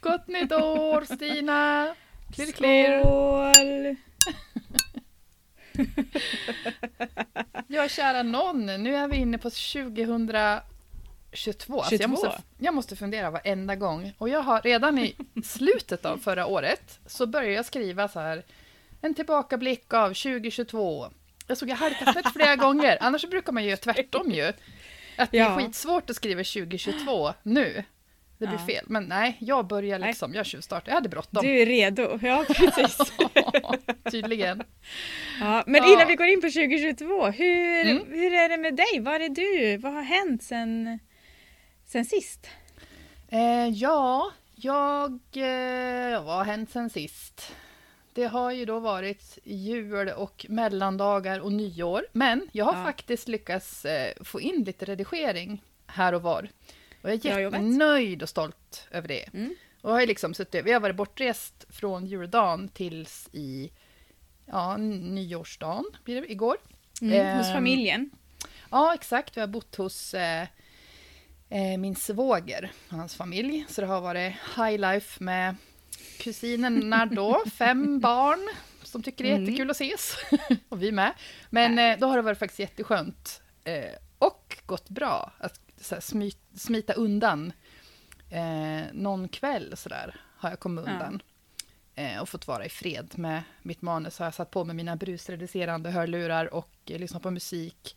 Gott nytt år Stina! Klirr klirr! Skål! Ja, kära någon, nu är vi inne på 2022. Alltså jag, 22. måste, jag måste fundera varenda gång. Och jag har redan i slutet av förra året så började jag skriva så här en tillbakablick av 2022. Jag såg jag halkat rätt flera gånger, annars brukar man ju göra tvärtom ju. Att det är Ja. skitsvårt att skriva 2022 nu. Det blir Ja. fel. Men nej, jag börjar liksom, jag tjuvstartar. Jag hade bråttom. Du är redo, ja precis. Tydligen. Ja, men Ja. innan vi går in på 2022, hur, Mm. hur är det med dig? Var är du? Vad har hänt sen, sen sist? Eh, ja, jag... Eh, vad har hänt sen sist? Det har ju då varit jul och mellandagar och nyår. Men jag har Ja. faktiskt lyckats eh, få in lite redigering här och var. Och jag är jättenöjd och stolt över det. Mm. Och har liksom suttit, vi har varit bortrest från juldagen tills i ja, nyårsdagen, blir det, igår. Mm, hos Ehm, familjen? Ja, exakt. Vi har bott hos eh, eh, min svåger och hans familj. Så det har varit high life med kusinerna då, fem barn som tycker det är Mm. jättekul att ses. och vi med. Men eh, då har det varit faktiskt jätteskönt. Eh, och gått bra att här, smy, smita undan. Eh, någon kväll sådär har jag kommit undan. Eh, och fått vara i fred med mitt manus. Har jag satt på mig mina brusreducerande hörlurar och eh, lyssnat på musik.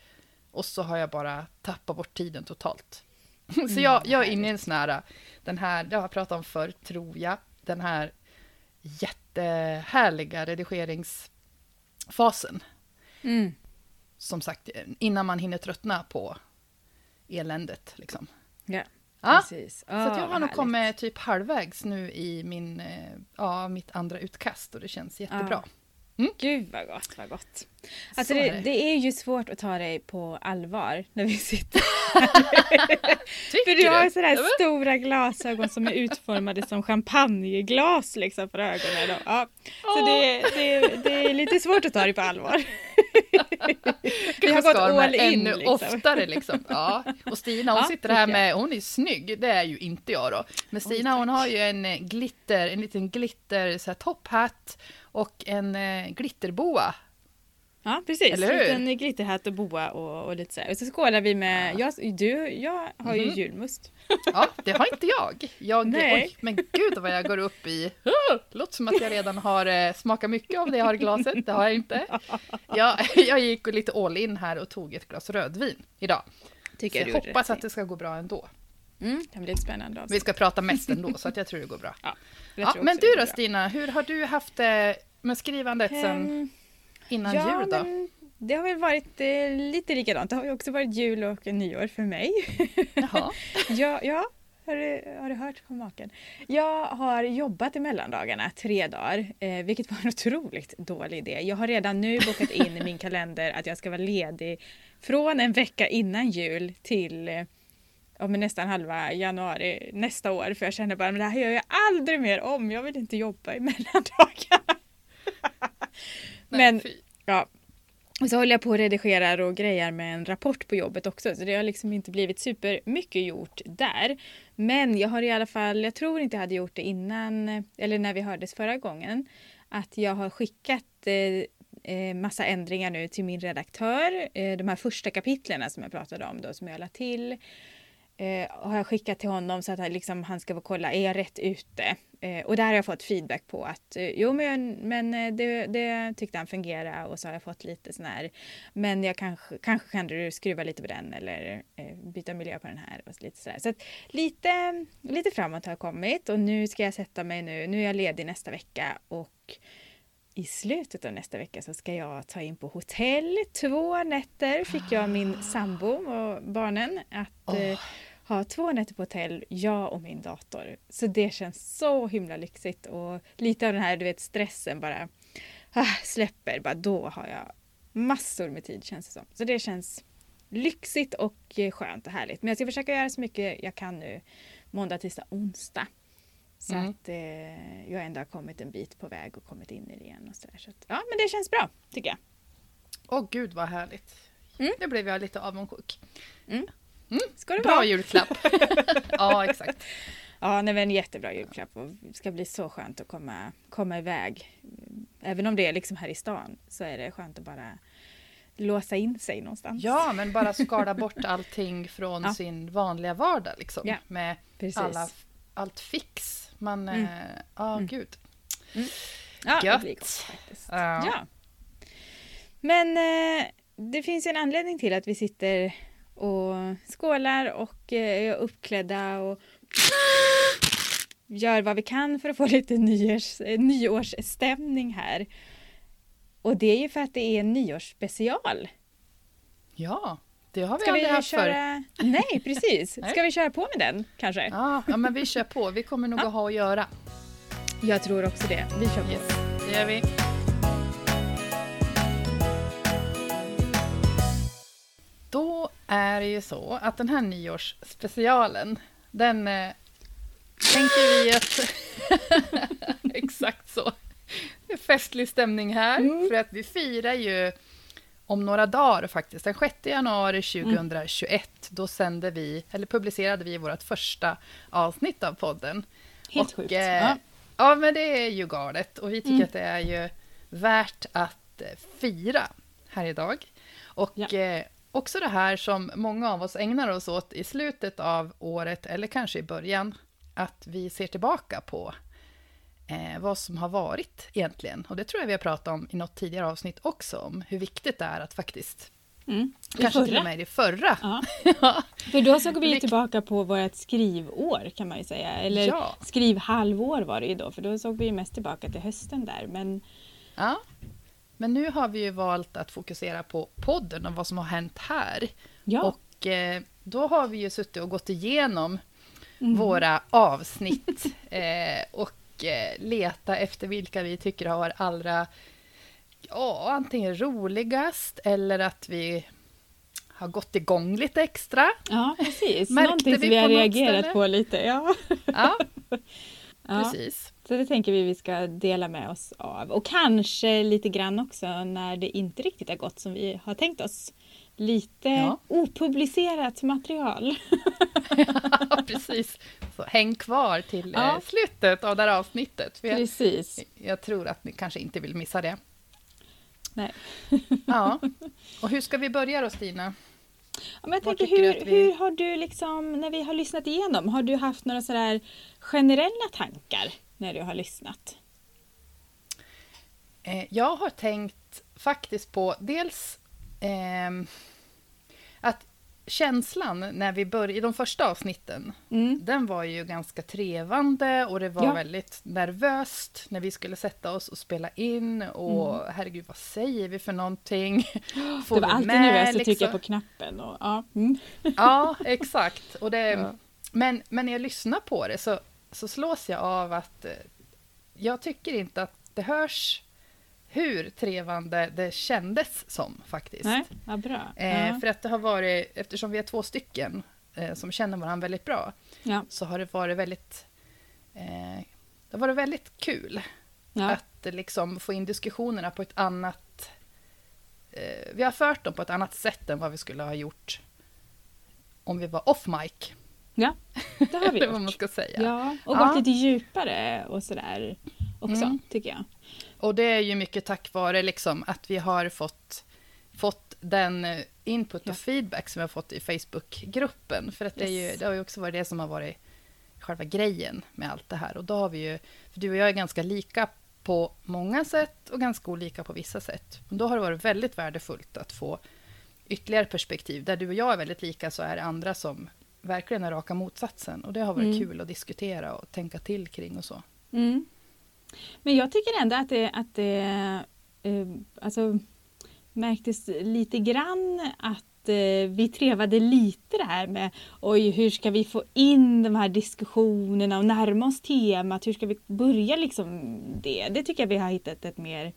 Och så har jag bara tappat bort tiden totalt. så jag, jag är inne i en sån här, den här, det har jag pratat om förr, tror jag, den här jättehärliga redigeringsfasen. Mm. Som sagt, innan man hinner tröttna på eländet. Liksom. Ja, Ja, precis. så att jag har nog härligt. kommit typ halvvägs nu i min, eh, ja, mitt andra utkast och det känns jättebra. Gud vad gott, vad gott. Alltså det, det. är ju svårt att ta dig på allvar när vi sitter Tycker För du har Ja, men- stora glasögon som är utformade som champagneglas liksom för ögonen. Ja. Så det, det, det är lite svårt att ta dig på allvar. Vi har gått här all in, ännu liksom. oftare liksom. Ja. Och Stina hon Ja, sitter här med, hon är snygg, det är ju inte jag då. Men Stina hon har ju en eh, glitter, en liten glitter så här, topphatt och en eh, glitterboa. Ja precis, Eller hur? liten glitterhatt och boa och, och lite så här. Och så skålar vi med, jag, du, jag har ju Mhm. julmust. Ja, det har inte jag. jag Nej. oj, men gud vad jag går upp i... Oh, låter som att jag redan har eh, smakat mycket av det jag har i glaset. Det har jag inte. Jag, jag gick lite all in här och tog ett glas rödvin idag. Tycker Så jag hoppas att det ska gå bra ändå. Mm, det blir lite spännande Vi avsnitt. ska prata mest ändå, så att jag tror det går bra. Ja, tror men du då. Stina, hur har du haft det med skrivandet sen Ehm, innan ja, jul då? men det har väl varit eh, lite likadant. Det har ju också varit jul och nyår för mig. Jaha. Ja, ja. Har du, har du hört på maken? Jag har jobbat i mellandagarna tre dagar, eh, vilket var en otroligt dålig idé. Jag har redan nu bokat in i min kalender att jag ska vara ledig från en vecka innan jul till eh, ja, men nästan halva januari nästa år. För jag känner bara, men det här gör jag aldrig mer om. Jag vill inte jobba i mellandagarna. men fy. Ja. Och så håller jag på och redigerar och grejar med en rapport på jobbet också. Så det har liksom inte blivit super mycket gjort där. Men jag har i alla fall, jag tror inte jag hade gjort det innan, eller när vi hördes förra gången, att jag har skickat eh, eh, massa ändringar nu till min redaktör. Eh, de här första kapitlerna som jag pratade om då, som jag la till. Eh, har jag skickat till honom så att han, liksom, han ska få kolla, är jag rätt ute? Eh, och där har jag fått feedback på att eh, jo men, men eh, det, det tyckte han fungerade och så har jag fått lite sån här men jag kanske, kanske kan du skruva lite på den eller eh, byta miljö på den här och lite sådär. Så att lite, lite framåt har jag kommit och nu ska jag sätta mig nu, nu är jag ledig nästa vecka och i slutet av nästa vecka så ska jag ta in på hotell. Två nätter fick jag min sambo och barnen att eh, ha två nätter på hotell, jag och min dator. Så det känns så himla lyxigt och lite av den här du vet stressen bara ah, släpper. Bara då har jag massor med tid känns det som. Så det känns lyxigt och eh, skönt och härligt. Men jag ska försöka göra så mycket jag kan nu måndag, tisdag, onsdag. Så Mm. att eh, jag ändå har kommit en bit på väg och kommit in i det igen. Och så där. Så att, ja, men det känns bra tycker jag. Åh gud vad härligt. Mm. Nu blev jag lite avundsjuk. Ska det Bra vara? julklapp. ja, exakt. Ja, nej, men en jättebra julklapp och det ska bli så skönt att komma, komma iväg. Även om det är liksom här i stan så är det skönt att bara låsa in sig någonstans. Ja, men bara skala bort allting från Ja. sin vanliga vardag liksom. Ja, Med precis. alla, allt fix. Man, Mm. eh, ja Mm. gud. ja, det gött. blir gott faktiskt. Ja. Ja. Men eh, det finns ju en anledning till att vi sitter och skålar och eh, är uppklädda och gör vad vi kan för att få lite nyårs, eh, nyårsstämning här. Och det är ju för att det är en nyårsspecial. Ja, det har vi Ska aldrig vi haft förr. köra? Nej, precis. Nej. Ska vi köra på med den kanske? Ja, ja, men vi kör på. Vi kommer nog Ja. att ha att göra. Jag tror också det. Vi kör på. Yes, det gör vi. Då är det ju så att den här nyårsspecialen, den eh, tänker vi att... Exakt så. Det är festlig stämning här, Mm. för att vi firar ju om några dagar faktiskt. Den 6 januari 2021, då sände vi, eller publicerade vi vårt första avsnitt av podden. Helt Och, sjukt. eh, Ja. Ja, men det är ju galet. Och vi tycker Mm. att det är ju värt att eh, fira här idag. Och Ja. eh, också det här som många av oss ägnar oss åt i slutet av året, eller kanske i början, att vi ser tillbaka på eh, vad som har varit egentligen. Och det tror jag vi har pratat om i något tidigare avsnitt också, om hur viktigt det är att faktiskt, Mm. Kanske till förra. och med det förra, Ja. Ja. För då såg vi ju Vilk- tillbaka på vårt skrivår kan man ju säga. Eller Ja. skrivhalvår var det ju då, för då såg vi mest tillbaka till hösten där. Men Ja. Men nu har vi ju valt att fokusera på podden och vad som har hänt här. ja, Och eh, då har vi ju suttit och gått igenom Mm. våra avsnitt eh, och leta efter vilka vi tycker har allra, ja, antingen roligast eller att vi har gått igång lite extra. ja precis. Märkte Någonting som vi har reagerat ställe? på lite. Ja. Ja, Ja. precis. Så det tänker vi vi ska dela med oss av. Och kanske lite grann också när det inte riktigt har gått som vi har tänkt oss. Lite Ja. opublicerat material. Ja, precis. Så häng kvar till eh, Ja. slutet av det här avsnittet. För jag, Precis. jag tror att ni kanske inte vill missa det. Nej. Ja. Och hur ska vi börja då, Stina? Ja, men jag tänker, hur, vi- hur har du liksom, när vi har lyssnat igenom, har du haft några sådär generella tankar när du har lyssnat? Eh, jag har tänkt faktiskt på dels ehm, att känslan när vi började, i de första avsnitten, Mm. den var ju ganska trevande och det var Ja. väldigt nervöst när vi skulle sätta oss och spela in och Mm. herregud, vad säger vi för någonting? Får det var alltid nervöst att liksom? trycka på knappen. Och, ja. Mm. Ja, exakt. Och det, Ja. men, men när jag lyssnar på det så, så slås jag av att eh, jag tycker inte att det hörs hur trevande det kändes som faktiskt. Nej, vad bra. Eh, ja. För att det har varit, eftersom vi är två stycken eh, som känner varandra väldigt bra, Ja. så har det varit väldigt, eh, det har varit väldigt kul Ja. att eh, liksom få in diskussionerna på ett annat... Eh, vi har fört dem på ett annat sätt än vad vi skulle ha gjort om vi var off mic. ja, det har vi Eller vad man gjort. ska säga. Ja, och Ja. gått lite djupare och sådär också, Mm. tycker jag. Och det är ju mycket tack vare liksom att vi har fått, fått den eh, input Ja. och feedback som vi har fått i Facebookgruppen. För att det, är ju, Yes. det har ju också varit det som har varit själva grejen med allt det här. Och då har vi ju, för du och jag är ganska lika på många sätt och ganska olika på vissa sätt. Och då har det varit väldigt värdefullt att få ytterligare perspektiv. Där du och jag är väldigt lika så är det andra som verkligen är raka motsatsen. Och det har varit Mm. kul att diskutera och tänka till kring och så. Mm. Men jag tycker ändå att det, att det eh, alltså, märktes lite grann att eh, vi trevade lite det här med oj, hur ska vi få in de här diskussionerna och närma oss temat? Hur ska vi börja liksom det? Det tycker jag vi har hittat ett mer,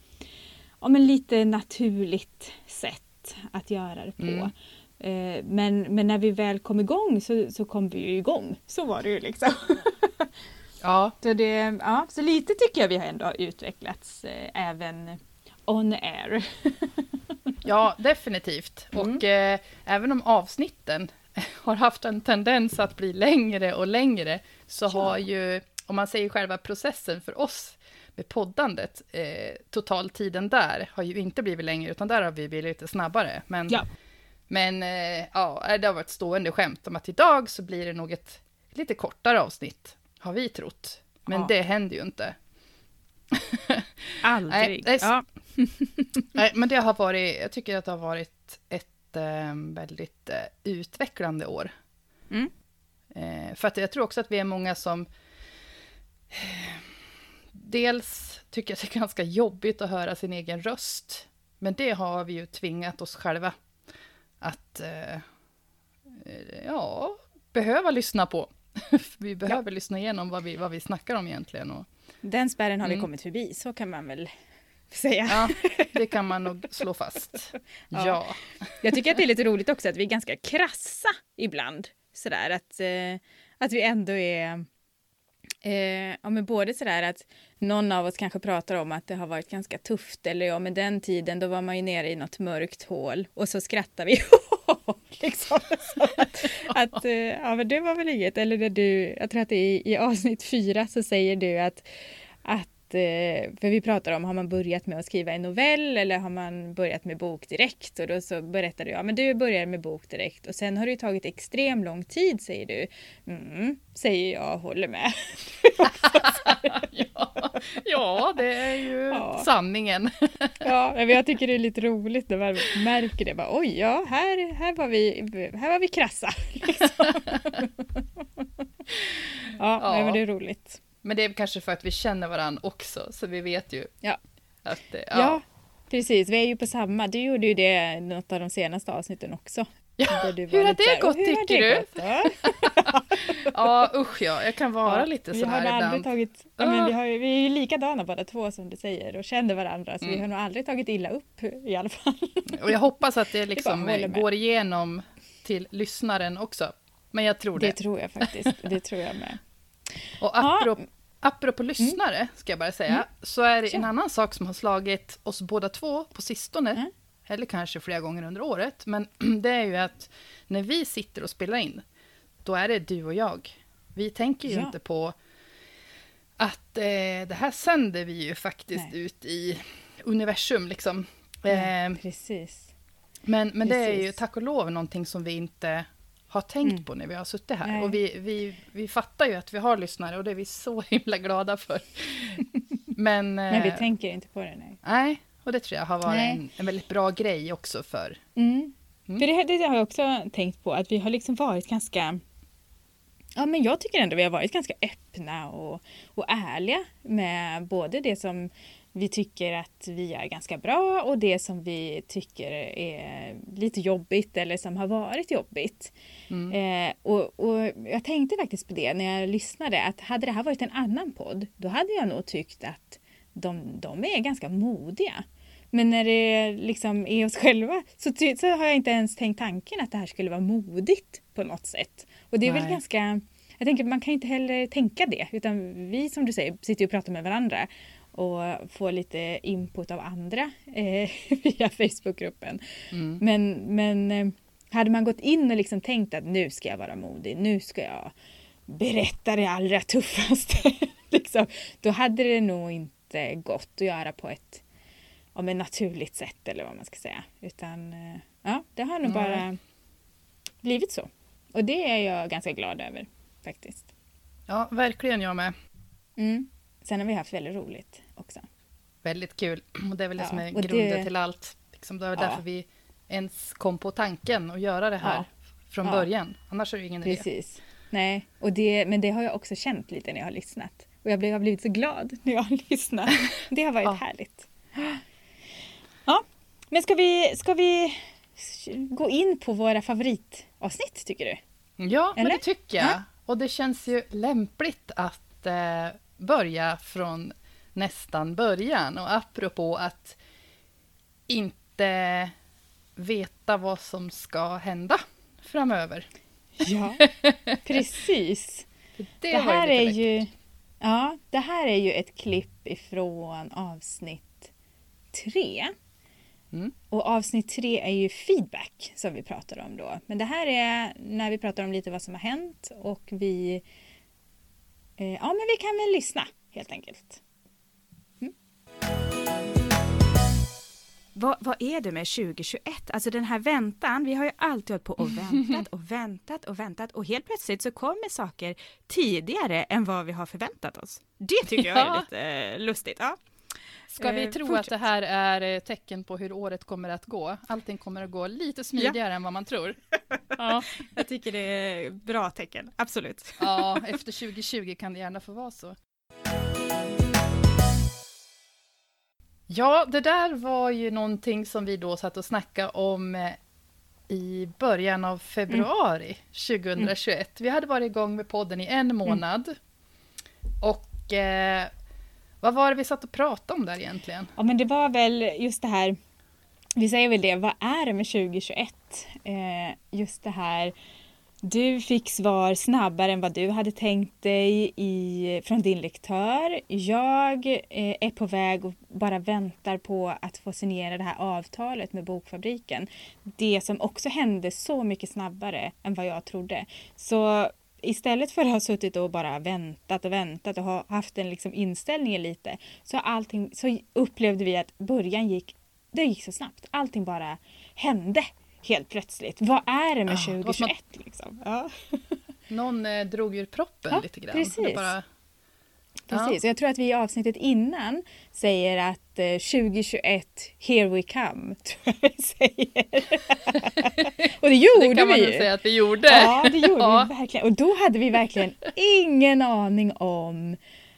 ja men lite naturligt sätt att göra det på. Mm. Eh, Men, men när vi väl kom igång så, så kom vi ju igång. Så var det ju liksom. Ja, Så, det, ja, så lite tycker jag vi har ändå utvecklats eh, även on air. ja definitivt. Mm. Och eh, även om avsnitten har haft en tendens att bli längre och längre, så Ja. har ju, om man säger själva processen för oss med poddandet, eh, totaltiden där har ju inte blivit längre, utan där har vi blivit lite snabbare. Men, Ja. men eh, ja, det har varit stående skämt om att idag så blir det nog ett lite kortare avsnitt, har vi trott. Men Ja. det händer ju inte. Aldrig. s- ja. Nej, men det har varit, jag tycker att det har varit ett eh, väldigt eh, utvecklande år. Mm. Eh, för att jag tror också att vi är många som eh, dels tycker att det är ganska jobbigt att höra sin egen röst. Men det har vi ju tvingat oss själva att eh, eh, ja, behöva lyssna på. vi behöver lyssna igenom vad vi, vad vi snackar om egentligen. Och, Den spärren har vi Mm. kommit förbi, så kan man väl säga. ja, det kan man nog slå fast. Ja. ja. Jag tycker att det är lite roligt också att vi är ganska krassa ibland. Sådär att, eh, att vi ändå är... Eh, ja, men både sådär att någon av oss kanske pratar om att det har varit ganska tufft eller ja, men den tiden då var man ju nere i något mörkt hål och så skrattar vi. liksom, att, att eh, ja, men det var väl inget. Eller när du, jag tror att det är i, i avsnitt fyra så säger du att, att eh, för vi pratar om, har man börjat med att skriva en novell eller har man börjat med bok direkt? Och då så berättar du, ja men du börjar med bok direkt och sen har det tagit extrem lång tid säger du. Mm, säger jag, håller med. ja, ja, det är ju Ja. sanningen. Ja, men jag tycker det är lite roligt när man märker det. Bara, Oj, ja, här, här, var vi, här var vi krassa. Liksom. Ja, Ja. Men det är roligt. Men det är kanske för att vi känner varandra också, så vi vet ju Ja. att det, Ja. ja. precis. Vi är ju på samma. Du gjorde ju det något av de senaste avsnitten också. Ja, hur har det så här, gått "Och hur har tycker det du? gått då?" ja, usch ja, jag kan vara Ja, lite vi har sådär aldrig ibland. tagit, ja, men Ah. vi, har, ju- vi är ju likadana båda två som du säger och känner varandra så vi Mm. har nog aldrig tagit illa upp i alla fall. Och jag hoppas att det liksom eh, med. går igenom till lyssnaren också. Men jag tror det. Det tror jag faktiskt. Det tror jag med. Och apropå, apropå lyssnare, ska jag bara säga, Mm. så är det en annan sak som har slagit oss båda två på sistone, Mm. eller kanske flera gånger under året, men det är ju att när vi sitter och spelar in, då är det du och jag. Vi tänker ju Ja. inte på att eh, det här sänder vi ju faktiskt Nej. ut i universum, liksom. Eh, precis. men, men det är ju Precis. tack och lov någonting som vi inte har tänkt Mm. på när vi har suttit här. Nej. Och vi, vi, vi fattar ju att vi har lyssnare och det är vi så himla glada för. Men, Men vi eh, tänker inte på det nej. nej, och det tror jag har varit Nej. en, en väldigt bra grej också för... Mm. Mm. För det, här- det har jag också tänkt på att vi har liksom varit ganska Ja men jag tycker ändå vi har varit ganska öppna och, och ärliga med både det som vi tycker att vi är ganska bra och det som vi tycker är lite jobbigt eller som har varit jobbigt. Mm. Eh, och, och jag tänkte faktiskt på det när jag lyssnade att hade det här varit en annan podd då hade jag nog tyckt att de, de är ganska modiga. Men när det liksom är oss själva så, så har jag inte ens tänkt tanken att det här skulle vara modigt på något sätt. Och det är väl Nej. ganska, jag tänker man kan inte heller tänka det utan vi som du säger sitter ju och pratar med varandra och får lite input av andra eh, via Facebookgruppen. Mm. Men, men eh, hade man gått in och liksom tänkt att nu ska jag vara modig, nu ska jag berätta det allra tuffaste. liksom, då hade det nog inte gått att göra på ett om ett naturligt sätt eller vad man ska säga. Utan eh, ja, det har nog Nej. bara blivit så. Och det är jag ganska glad över faktiskt. Ja, verkligen jag med. Mm. Sen har vi haft väldigt roligt också. Väldigt kul. Och det är väl det Ja, som är och det- grunden till allt. Liksom, det var Ja. därför vi ens kom på tanken att göra det här Ja. från Ja. början. Annars är det ingen idé. Precis. Nej, och det, men det har jag också känt lite när jag har lyssnat. Och jag blev- har blivit så glad när jag har lyssnat. Det har varit härligt. Ja, Men ska vi, ska vi gå in på våra favoritavsnitt tycker du? Ja, men Eller? det tycker jag. Ja. Och det känns ju lämpligt att eh, börja från nästan början. Och apropå att inte veta vad som ska hända framöver. Ja, precis. Det, Det här är läckert. ju, ja, det här är ju ett klipp ifrån avsnitt tre. Mm. Och avsnitt tre är ju feedback som vi pratar om då. Men det här är när vi pratar om lite vad som har hänt och vi... Eh, ja, men vi kan väl lyssna helt enkelt. Vad, vad är det med 2021? Alltså den här väntan, vi har ju alltid hållit på och väntat och väntat och väntat och helt plötsligt så kommer saker tidigare än vad vi har förväntat oss. Det tycker jag är Ja. lite eh, lustigt. Ja. Ska vi Eh, tro fortsätt. att det här är eh, tecken på hur året kommer att gå? Allting kommer att gå lite smidigare än vad man tror. Ja. Jag tycker det är bra tecken, absolut. ja, efter 2020 kan det gärna få vara så. Ja, det där var ju någonting som vi då satt och snackade om eh, i början av februari 2021. Vi hade varit igång med podden i en månad. Och eh, vad var det vi satt och pratade om där egentligen? Ja, men det var väl just det här, vi säger väl det, vad är det med 2021? Eh, just det här, du fick svar snabbare än vad du hade tänkt dig i, från din lektör. Jag eh, är på väg och bara väntar på att få signera det här avtalet med Bokfabriken. Det som också hände så mycket snabbare än vad jag trodde. Så istället för att ha suttit och bara väntat och väntat och ha haft en liksom inställningen lite så, allting, så upplevde vi att början gick, det gick så snabbt. Allting bara hände helt plötsligt. Vad är det med Ja, det var som 2021 liksom? Ja. Någon eh, drog ur proppen Ja, lite grann. precis. Det bara, Precis, och jag tror att vi i avsnittet innan säger att eh, 2021, here we come. Tror jag vi säger. och det gjorde det kan man vi ju. säga att vi gjorde. Ja, det gjorde Ja. vi verkligen. Och då hade vi verkligen ingen aning om...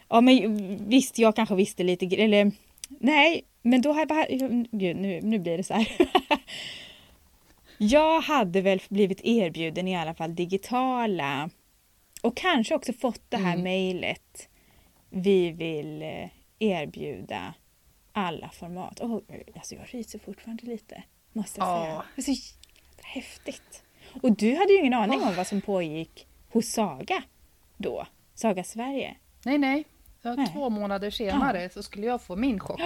Ja, men visst, jag kanske visste lite, eller nej, men då hade jag... Gud, nu, nu blir det så här. jag hade väl blivit erbjuden i alla fall digitala och kanske också fått det här Mm. Vi vill eh, erbjuda alla format. Oh, alltså jag ryser fortfarande lite, måste jag Ja. säga. Det är så jävla häftigt. Och du hade ju ingen aning om vad som pågick hos Saga då, Saga Sverige. Nej, nej. Ja, Nej. Två månader senare så skulle jag få min chock.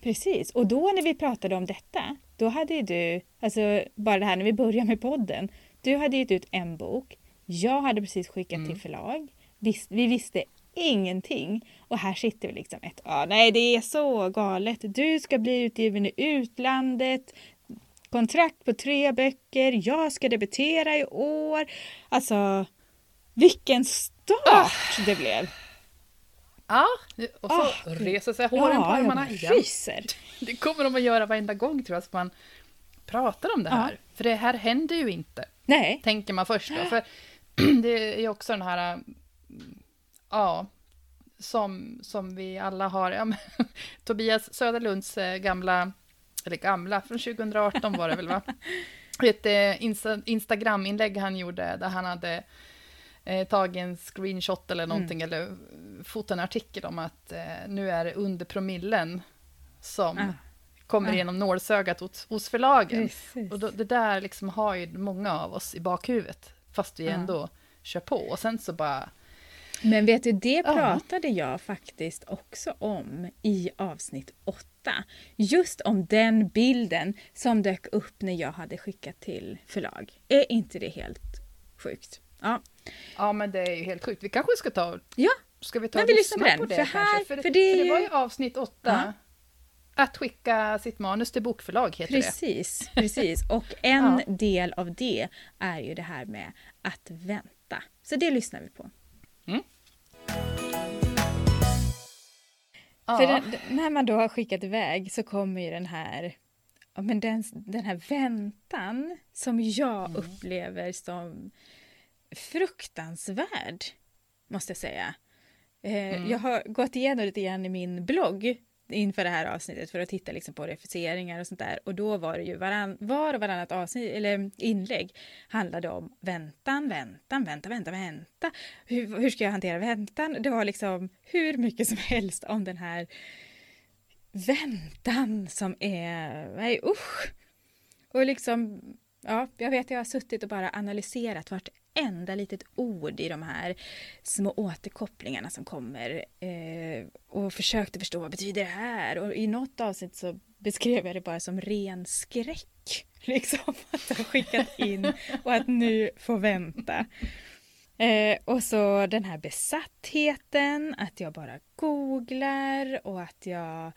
Precis, och då när vi pratade om detta, då hade ju du, alltså bara det här när vi började med podden, du hade gett ut en bok, jag hade precis skickat Mm. till förlag, vi visste ingenting och här sitter vi liksom ett, ja nej det är så galet, du ska bli utgiven i utlandet, kontrakt på tre böcker, jag ska debutera i år, alltså vilken start det blev! Ja, och så Ah, reser sig håren på armarna igen. ryser. Det kommer de att göra varenda gång tror jag, som man pratar om det här. För det här händer ju inte, Nej, tänker man först då. För det är ju också den här, mm, ja, som, som vi alla har, ja, men, Tobias Söderlunds eh, gamla, eller gamla, från 2018 var det väl va? Ett eh, Insta, Instagram-inlägg han gjorde där han hade eh, tagit en screenshot eller någonting, eller fotat en artikel om att eh, nu är det under promillen som Ah. kommer Ah. genom nålsögat hos, hos förlagen. precis. Och då, det där liksom har ju många av oss i bakhuvudet, fast vi Ja. ändå kör på. Och sen så bara, Men vet du, det pratade jag faktiskt också om i avsnitt åtta. Just om den bilden som dök upp när jag hade skickat till förlag. Är inte det helt sjukt? Ja, ja men det är ju helt sjukt. Vi kanske ska ta, ja ska vi ta Men vi lyssnar lyssna på på den, det, för här-? För, för för, det är det var ju- avsnitt åtta. Att skicka sitt manus till bokförlag heter det. precis, precis. Och en Ja. del av det är ju det här med att vänta. Så det lyssnar vi på. Ja. För den, när man då har skickat iväg så kommer ju den här, ja, men den, den här väntan som jag upplever som fruktansvärd, måste jag säga. Eh, Jag har gått igenom lite grann i min blogg inför det här avsnittet för att titta liksom på refuseringar och sånt där. Och då var det ju varann, var och varannat avsnitt, eller inlägg handlade om väntan, väntan, vänta, vänta, vänta. Hur, hur ska jag hantera väntan? Det var liksom hur mycket som helst om den här väntan som är, nej usch. Och liksom, ja, jag vet jag har suttit och bara analyserat vart vartenda litet ord i de här små återkopplingarna som kommer eh, och försökte förstå vad betyder det här och i något avsnitt så beskrev jag det bara som ren skräck. Liksom att ha skickat in och att nu få vänta. Eh, och så den här besattheten, att jag bara googlar och att jag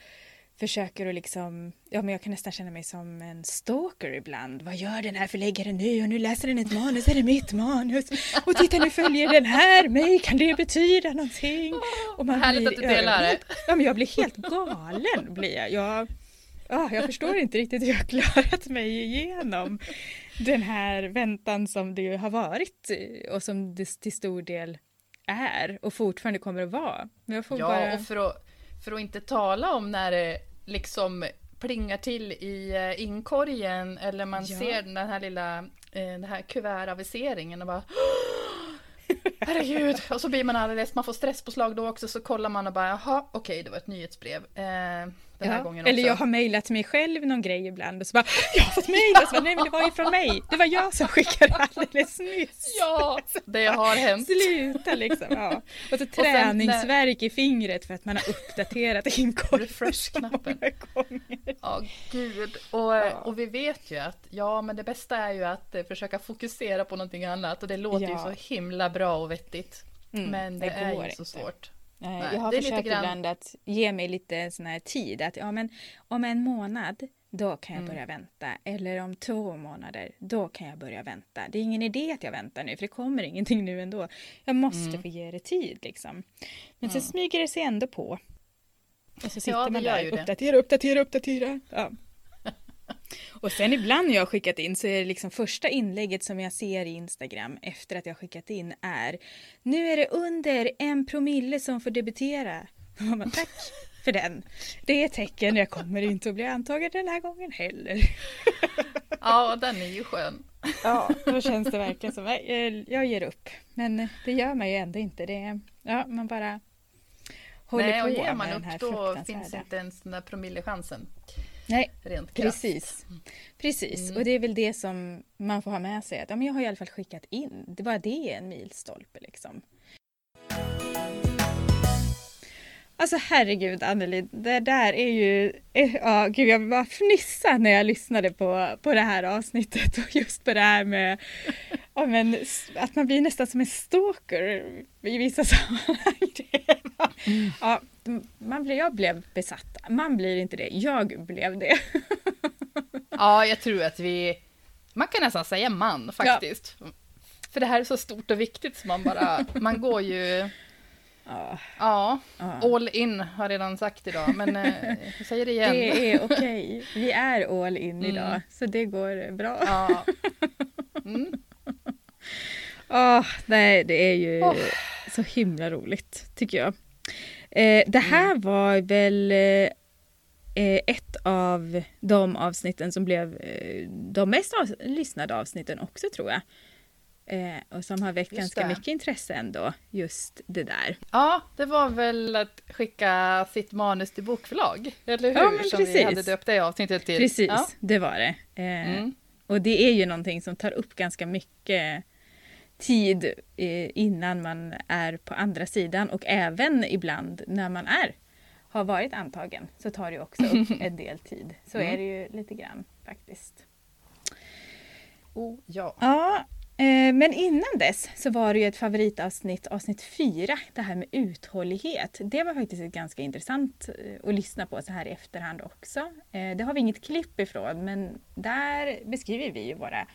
försöker att liksom, ja men jag kan nästan känna mig som en stalker ibland. Vad gör den här förläggaren nu? Och nu läser den ett manus, är det mitt manus? Och titta nu följer den här mig, kan det betyda någonting? Och man Härligt blir, att du delar det. Ja men jag blir helt galen blir jag. jag ah, jag förstår inte riktigt hur jag klarat mig igenom den här väntan som det har varit och som det till stor del är och fortfarande kommer att vara. Ja, bara... och för att, för att inte tala om när det liksom plingar till i eh, inkorgen eller man ja. ser den här lilla eh, den här kuvertaviseringen och bara Herregud! Och så blir man alldeles, man får stresspåslag då också så kollar man och bara jaha okej okay, det var ett nyhetsbrev. Eh, den ja. här gången också. Eller jag har mejlat mig själv någon grej ibland och så bara jag har fått mejl och så bara nej men det var ju från mig. Det var jag som skickade alldeles nyss. Ja, det har hänt. Sluta liksom. Ja. Och så träningsverk i fingret för att man har uppdaterat inkorgen Refresh-knappen. Ja, gud. Och, ja. och vi vet ju att ja, men det bästa är ju att eh, försöka fokusera på någonting annat och det låter ja. ju så himla bra och vettigt. Mm, men det, det är ju så svårt. Nej, jag har försökt ibland att ge mig lite sån här tid att ja men om en månad då kan jag mm. börja vänta. Eller om två månader, då kan jag börja vänta. Det är ingen idé att jag väntar nu, för det kommer ingenting nu ändå. Jag måste mm. få ge det tid liksom. Men mm. så smyger det sig ändå på. Och så sitter ja, man där, uppdatera, uppdatera, uppdatera. Ja. Och sen ibland när jag har skickat in så är det liksom första inlägget som jag ser i Instagram efter att jag skickat in är Nu är det under en promille som får debutera. Bara, Tack för den. Det är ett tecken, jag kommer inte att bli antagen den här gången heller. Ja, den är ju skön. Ja, då känns det verkligen som jag, jag ger upp. Men det gör man ju ändå inte. Det, ja, man bara håller Nej, på och ger man upp då finns inte ens den där promillechansen. Nej, Rent precis. Precis, mm. och det är väl det som man får ha med sig. Att, ja, men jag har i alla fall skickat in. Det var det en milstolpe liksom. Alltså herregud Anneli, det där är ju... Eh, ja, gud, jag bara fnissade när jag lyssnade på, på det här avsnittet och just på det här med ja, men, att man blir nästan som en stalker i vissa sammanhang. Mm. Ja, man blir, jag blev besatt. Man blir inte det, jag blev det. ja, jag tror att vi... Man kan nästan säga man faktiskt. Ja. För det här är så stort och viktigt så man bara... Man går ju... Ja, ja, all in har jag redan sagt idag, men eh, jag säger det igen. Det är okej. Okay. Vi är all in idag, mm. så det går bra. Ja. Mm. Oh, nej, det är ju oh. så himla roligt, tycker jag. Eh, det här mm. var väl eh, ett av de avsnitten som blev eh, de mest av, lyssnade avsnitten också tror jag. Eh, och som har väckt just ganska det. mycket intresse ändå, just det där. Ja, det var väl att skicka sitt manus till bokförlag, eller hur? Ja, men som precis. vi hade döpt det avsnittet till. Precis, ja. det var det. Eh, mm. Och det är ju någonting som tar upp ganska mycket tid eh, innan man är på andra sidan och även ibland när man är har varit antagen så tar det också upp en del tid. Så mm. är det ju lite grann faktiskt. Oh, ja. ja men innan dess så var det ju ett favoritavsnitt, avsnitt fyra, det här med uthållighet. Det var faktiskt ganska intressant eh, att lyssna på så här i efterhand också. Eh, det har vi inget klipp ifrån men där beskriver vi ju våra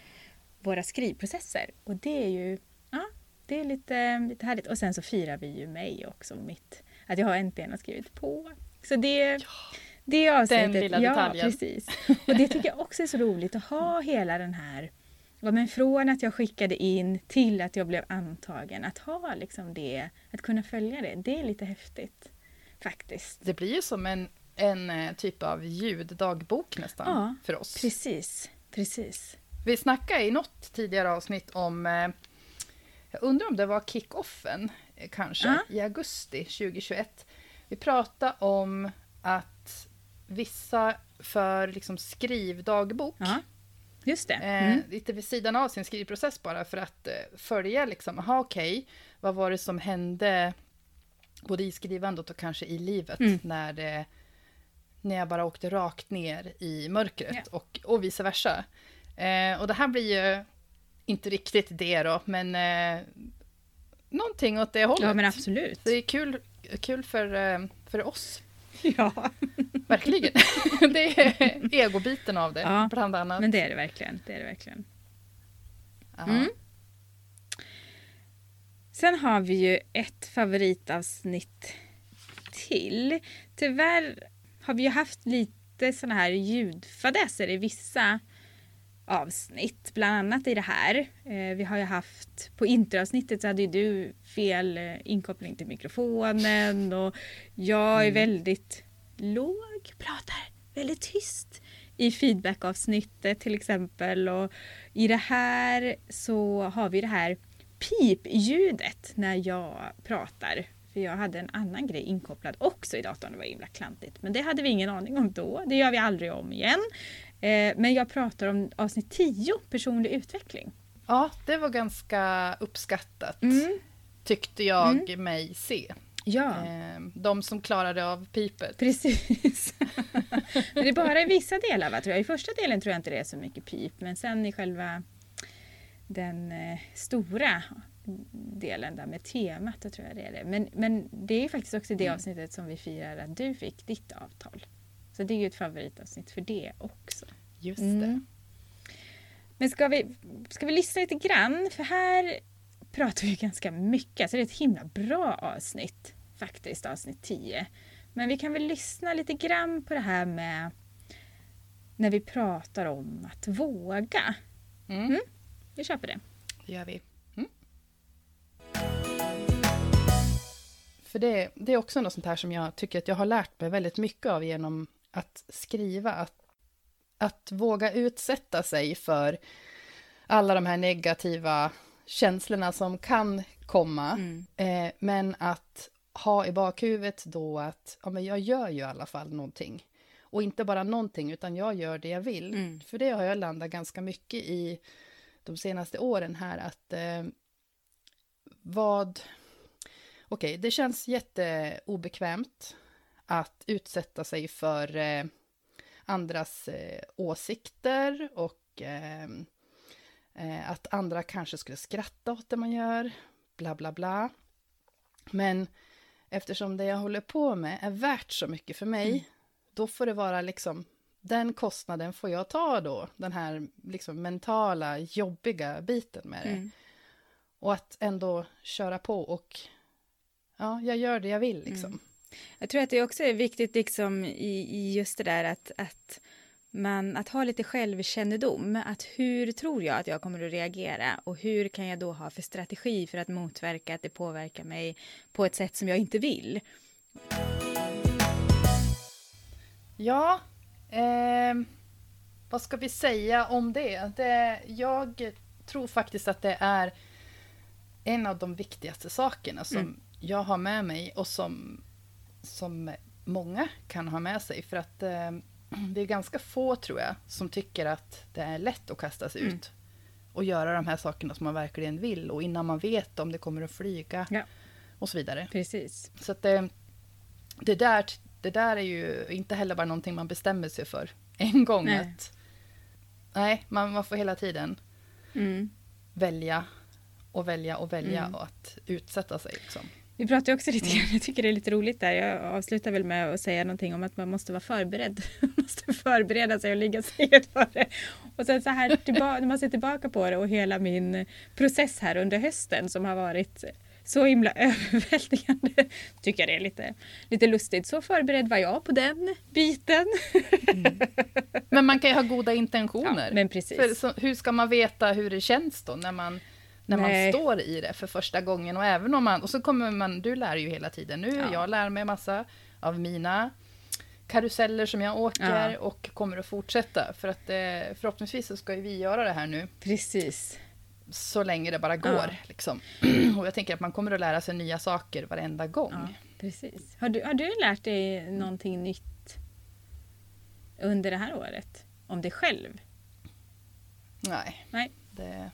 våra skrivprocesser. Och det är ju ja, det är lite, lite härligt. Och sen så firar vi ju mig också, mitt, att jag har äntligen har skrivit på. Så det, det avsnittet, den lilla detaljen. Ja, precis. Och det tycker jag också är så roligt att ha hela den här men från att jag skickade in till att jag blev antagen, att ha liksom det, att kunna följa det, det är lite häftigt. Faktiskt. Det blir ju som en en eh, typ av ljuddagbok nästan Ja, för oss. Precis, precis. Vi snackade i något tidigare avsnitt om, eh, jag undrar om det var kick-offen eh, kanske, Ja. i augusti 2021. Vi pratade om att vissa för liksom skrivdagbok, Ja, just det. eh, Mm. lite vid sidan av sin skrivprocess bara för att eh, följa liksom, aha okej, vad var det som hände både i skrivandet och kanske i livet Mm. när det när jag bara åkte rakt ner i mörkret Ja. och, och vice versa. Eh, och det här blir ju inte riktigt det då, men eh, någonting åt det hållet. Ja, men absolut. Så det är kul, kul för, eh, för oss, Ja, verkligen. det är egobiten av det, Ja, bland annat. men det är det verkligen. Det är det verkligen. Mm. Sen har vi ju ett favoritavsnitt till. Tyvärr har vi ju haft lite såna här ljudfadäser i vissa avsnitt, bland annat i det här. Eh, vi har ju haft, på introavsnittet så hade ju du fel eh, inkoppling till mikrofonen och jag är väldigt låg, pratar väldigt tyst i feedbackavsnittet till exempel. Och I det här så har vi det här pipljudet när jag pratar. För jag hade en annan grej inkopplad också i datorn. Det var himla klantigt. Men det hade vi ingen aning om då. Det gör vi aldrig om igen. Eh, men jag pratar om avsnitt 10, personlig utveckling. ja, det var ganska uppskattat, Mm. tyckte jag mig se. Ja, Eh, de som klarade av pipet. precis. men det är bara i vissa delar va, tror jag. I första delen tror jag inte det är så mycket pip. Men sen i själva den eh, stora delen där med temat, då tror jag det är det. Men, men det är faktiskt också det avsnittet som vi firar att du fick ditt avtal. Så det är ju ett favoritavsnitt för det också. Just Mm. det. Men ska vi, ska vi lyssna lite grann? För här pratar vi ganska mycket. Alltså det är ett himla bra avsnitt faktiskt, avsnitt 10. Men vi kan väl lyssna lite grann på det här med när vi pratar om att våga. Mm. Vi kör på det. Det gör vi. Mm. För det, det är också något sånt här som jag tycker att jag har lärt mig väldigt mycket av genom att skriva. Att, att våga utsätta sig för alla de här negativa känslorna som kan komma. Eh, men att ha i bakhuvudet då att ja, men jag gör ju i alla fall någonting. Och inte bara någonting, utan jag gör det jag vill. Mm. För det har jag landat ganska mycket i de senaste åren här att eh, vad... Okej, det känns jätteobekvämt att utsätta sig för eh, andras eh, åsikter och eh, att andra kanske skulle skratta åt det man gör, bla bla bla. Men eftersom det jag håller på med är värt så mycket för mig, då får det vara liksom den kostnaden får jag ta då, den här liksom mentala, jobbiga biten med det. Mm. Och att ändå köra på och ja, jag gör det jag vill liksom. Jag tror att det också är viktigt liksom i, i just det där att, att man att ha lite självkännedom. Att hur tror jag att jag kommer att reagera och hur kan jag då ha för strategi för att motverka att det påverkar mig på ett sätt som jag inte vill. Ja, ehm, vad ska vi säga om det? det? Jag tror faktiskt att det är en av de viktigaste sakerna som Mm. jag har med mig och som, som många kan ha med sig. För att eh, det är ganska få, tror jag, som tycker att det är lätt att kasta sig Mm. ut och göra de här sakerna som man verkligen vill och innan man vet om det kommer att flyga Ja. och så vidare. Precis. Så att det, det, där, det där är ju inte heller bara någonting man bestämmer sig för en gång. Nej. Att, nej, man, man får hela tiden Mm. välja och välja och välja Mm. och att utsätta sig. Liksom. Vi pratar ju också lite grann, jag tycker det är lite roligt där. Jag avslutar väl med att säga någonting om att man måste vara förberedd. Man måste förbereda sig och ligga steget för det. Och sen så här tillba- när man ser tillbaka på det och hela min process här under hösten som har varit så himla överväldigande. Tycker jag det är lite, lite lustigt. Så förberedd var jag på den biten. Men man kan ju ha goda intentioner. Ja, men precis. För, så, hur ska man veta hur det känns då när man när man Nej. står i det för första gången och även om man, och så kommer man, du lär ju hela tiden nu, Ja. jag lär mig massa av mina karuseller som jag åker Ja. och kommer att fortsätta. För att eh, förhoppningsvis så ska ju vi göra det här nu Precis. så länge det bara går. Ja. Liksom. Och jag tänker att man kommer att lära sig nya saker varenda gång. Ja, precis. Har du, har du lärt dig någonting nytt under det här året? Om dig själv? Nej, Nej. det,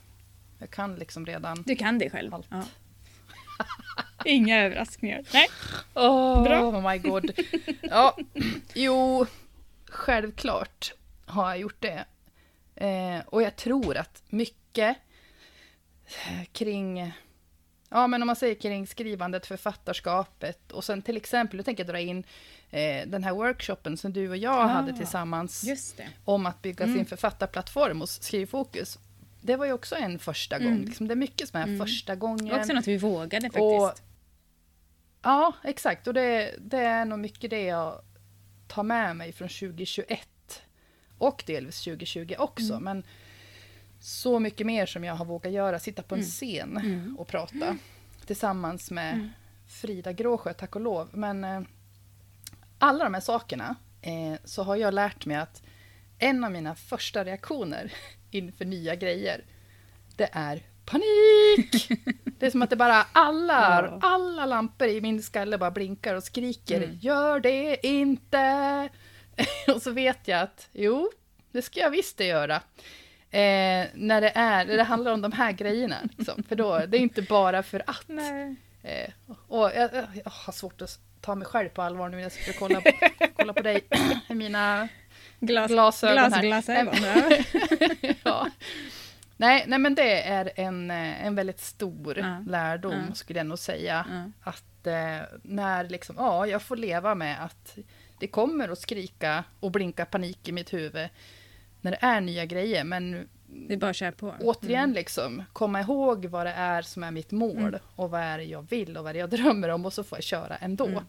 jag kan liksom redan Du kan det själv? allt. Ja. Inga överraskningar? Nej. Oh, Bra. oh my god. Ja, jo, självklart har jag gjort det. Eh, och jag tror att mycket kring, ja men om man säger kring skrivandet, författarskapet och sen till exempel, nu tänker jag dra in eh, den här workshopen som du och jag Ah, hade tillsammans Just det. om att bygga Mm. sin författarplattform hos Skrivfokus. Det var ju också en första gång. Mm. Liksom, det är mycket som är Mm. första gången. Också något vi vågade faktiskt. Och- Ja, exakt. Och det, det är nog mycket det jag tar med mig från 2021. Och delvis 2020 också. Mm. Men så mycket mer som jag har vågat göra. Sitta på en Mm. scen Mm. och prata. Tillsammans med Mm. Frida Gråsjö, tack och lov. Men eh, alla de här sakerna eh, så har jag lärt mig att en av mina första reaktioner inför nya grejer, det är panik! Det är som att det bara alla, Ja. alla lampor i min skalle bara blinkar och skriker Mm. Gör det inte! och så vet jag att jo, det ska jag visst det göra. Eh, när, det är, när det handlar om de här grejerna. Liksom. För då, det är inte bara för att. Eh, och jag, jag, jag har svårt att ta mig själv på allvar nu när jag sitter och kollar på, kolla på dig i mina Glas, glasögon här. glasglasögon. ja. Nej, nej, men det är en, eh, en väldigt stor Ja. lärdom, Ja. skulle jag nog säga. Ja. Att eh, när liksom, ja, jag får leva med att det kommer att skrika och blinka panik i mitt huvud när det är nya grejer. Men Det är bara att köra på. återigen, Mm. liksom, komma ihåg vad det är som är mitt mål Mm. och vad är det jag vill och vad det är jag drömmer om och så får jag köra ändå. Mm.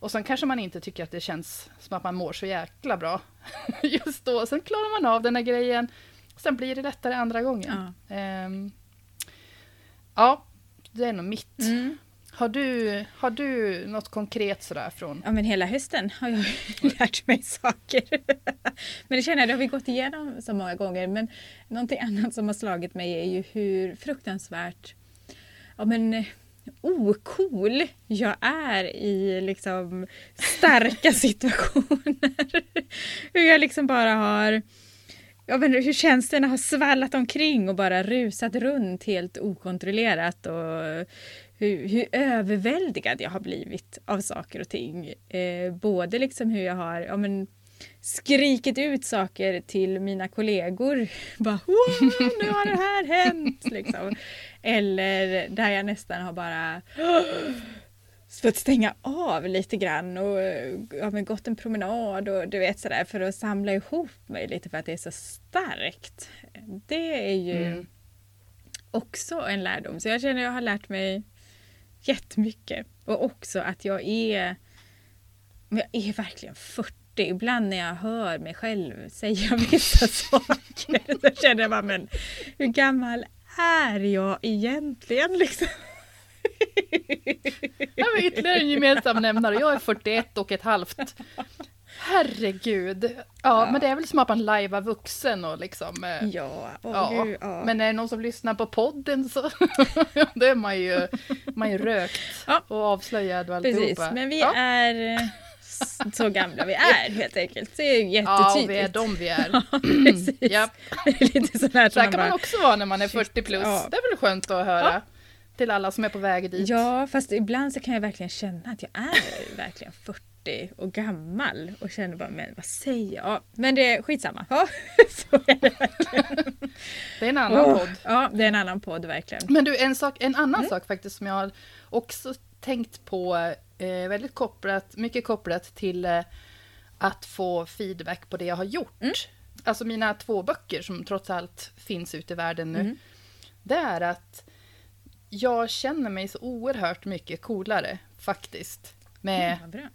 Och sen kanske man inte tycker att det känns som att man mår så jäkla bra just då. Sen klarar man av den här grejen. Sen blir det lättare andra gången. Ja. Ehm, ja, det är nog mitt. Mm. Har, du, har du något konkret sådär från... Ja men hela hösten har jag lärt mig saker. men det känner jag, det har vi gått igenom så många gånger. Men någonting annat som har slagit mig är ju hur fruktansvärt ja, men, eh, ocool jag är i liksom starka situationer. hur jag liksom bara har Ja, men hur känslorna har svallat omkring och bara rusat runt helt okontrollerat och hur, hur överväldigad jag har blivit av saker och ting. Eh, både liksom hur jag har ja, men, skrikit ut saker till mina kollegor. Bara wow, nu har det här hänt! Liksom. Eller där jag nästan har bara fått stänga av lite grann och ja, men gått en promenad och du vet sådär för att samla ihop mig lite för att det är så starkt. Det är ju Mm. också en lärdom. Så jag känner att jag har lärt mig jättemycket. Och också att jag är, jag är verkligen 40. Ibland när jag hör mig själv säga vissa saker så känner jag bara, men hur gammal är jag egentligen? Liksom. Det var ytterligare en gemensam nämnare. Jag är 41 och ett halvt. Herregud. Ja, Ja. men det är väl som att man lajvar vuxen och liksom... eh, Ja, åh Ja, gud, ja. men är det någon som lyssnar på podden så då är man ju, man är rökt Ja. och avslöjad och Precis, alltihopa. men vi är eh, så gamla vi är helt enkelt. Det är ju Ja, vi är jättetydligt. de vi är. Precis. Ja. Lite sådär Så här som kan man man bara, också vara när man är 40 plus. Ja. Det är väl skönt att höra. Ja. Till alla som är på väg dit. Ja, fast ibland så kan jag verkligen känna att jag är verkligen 40 och gammal och känner bara, men vad säger jag? Ja, men det är skitsamma. Ja, så är det verkligen. Det är en annan Åh, podd. Ja, det är en annan podd verkligen. Men du, en, sak, en annan Mm. sak faktiskt som jag har också tänkt på, eh, väldigt kopplat, mycket kopplat till eh, att få feedback på det jag har gjort. Mm. Alltså mina två böcker som trots allt finns ute i världen nu. Mm. Det är att jag känner mig så oerhört mycket coolare faktiskt. Med Mm,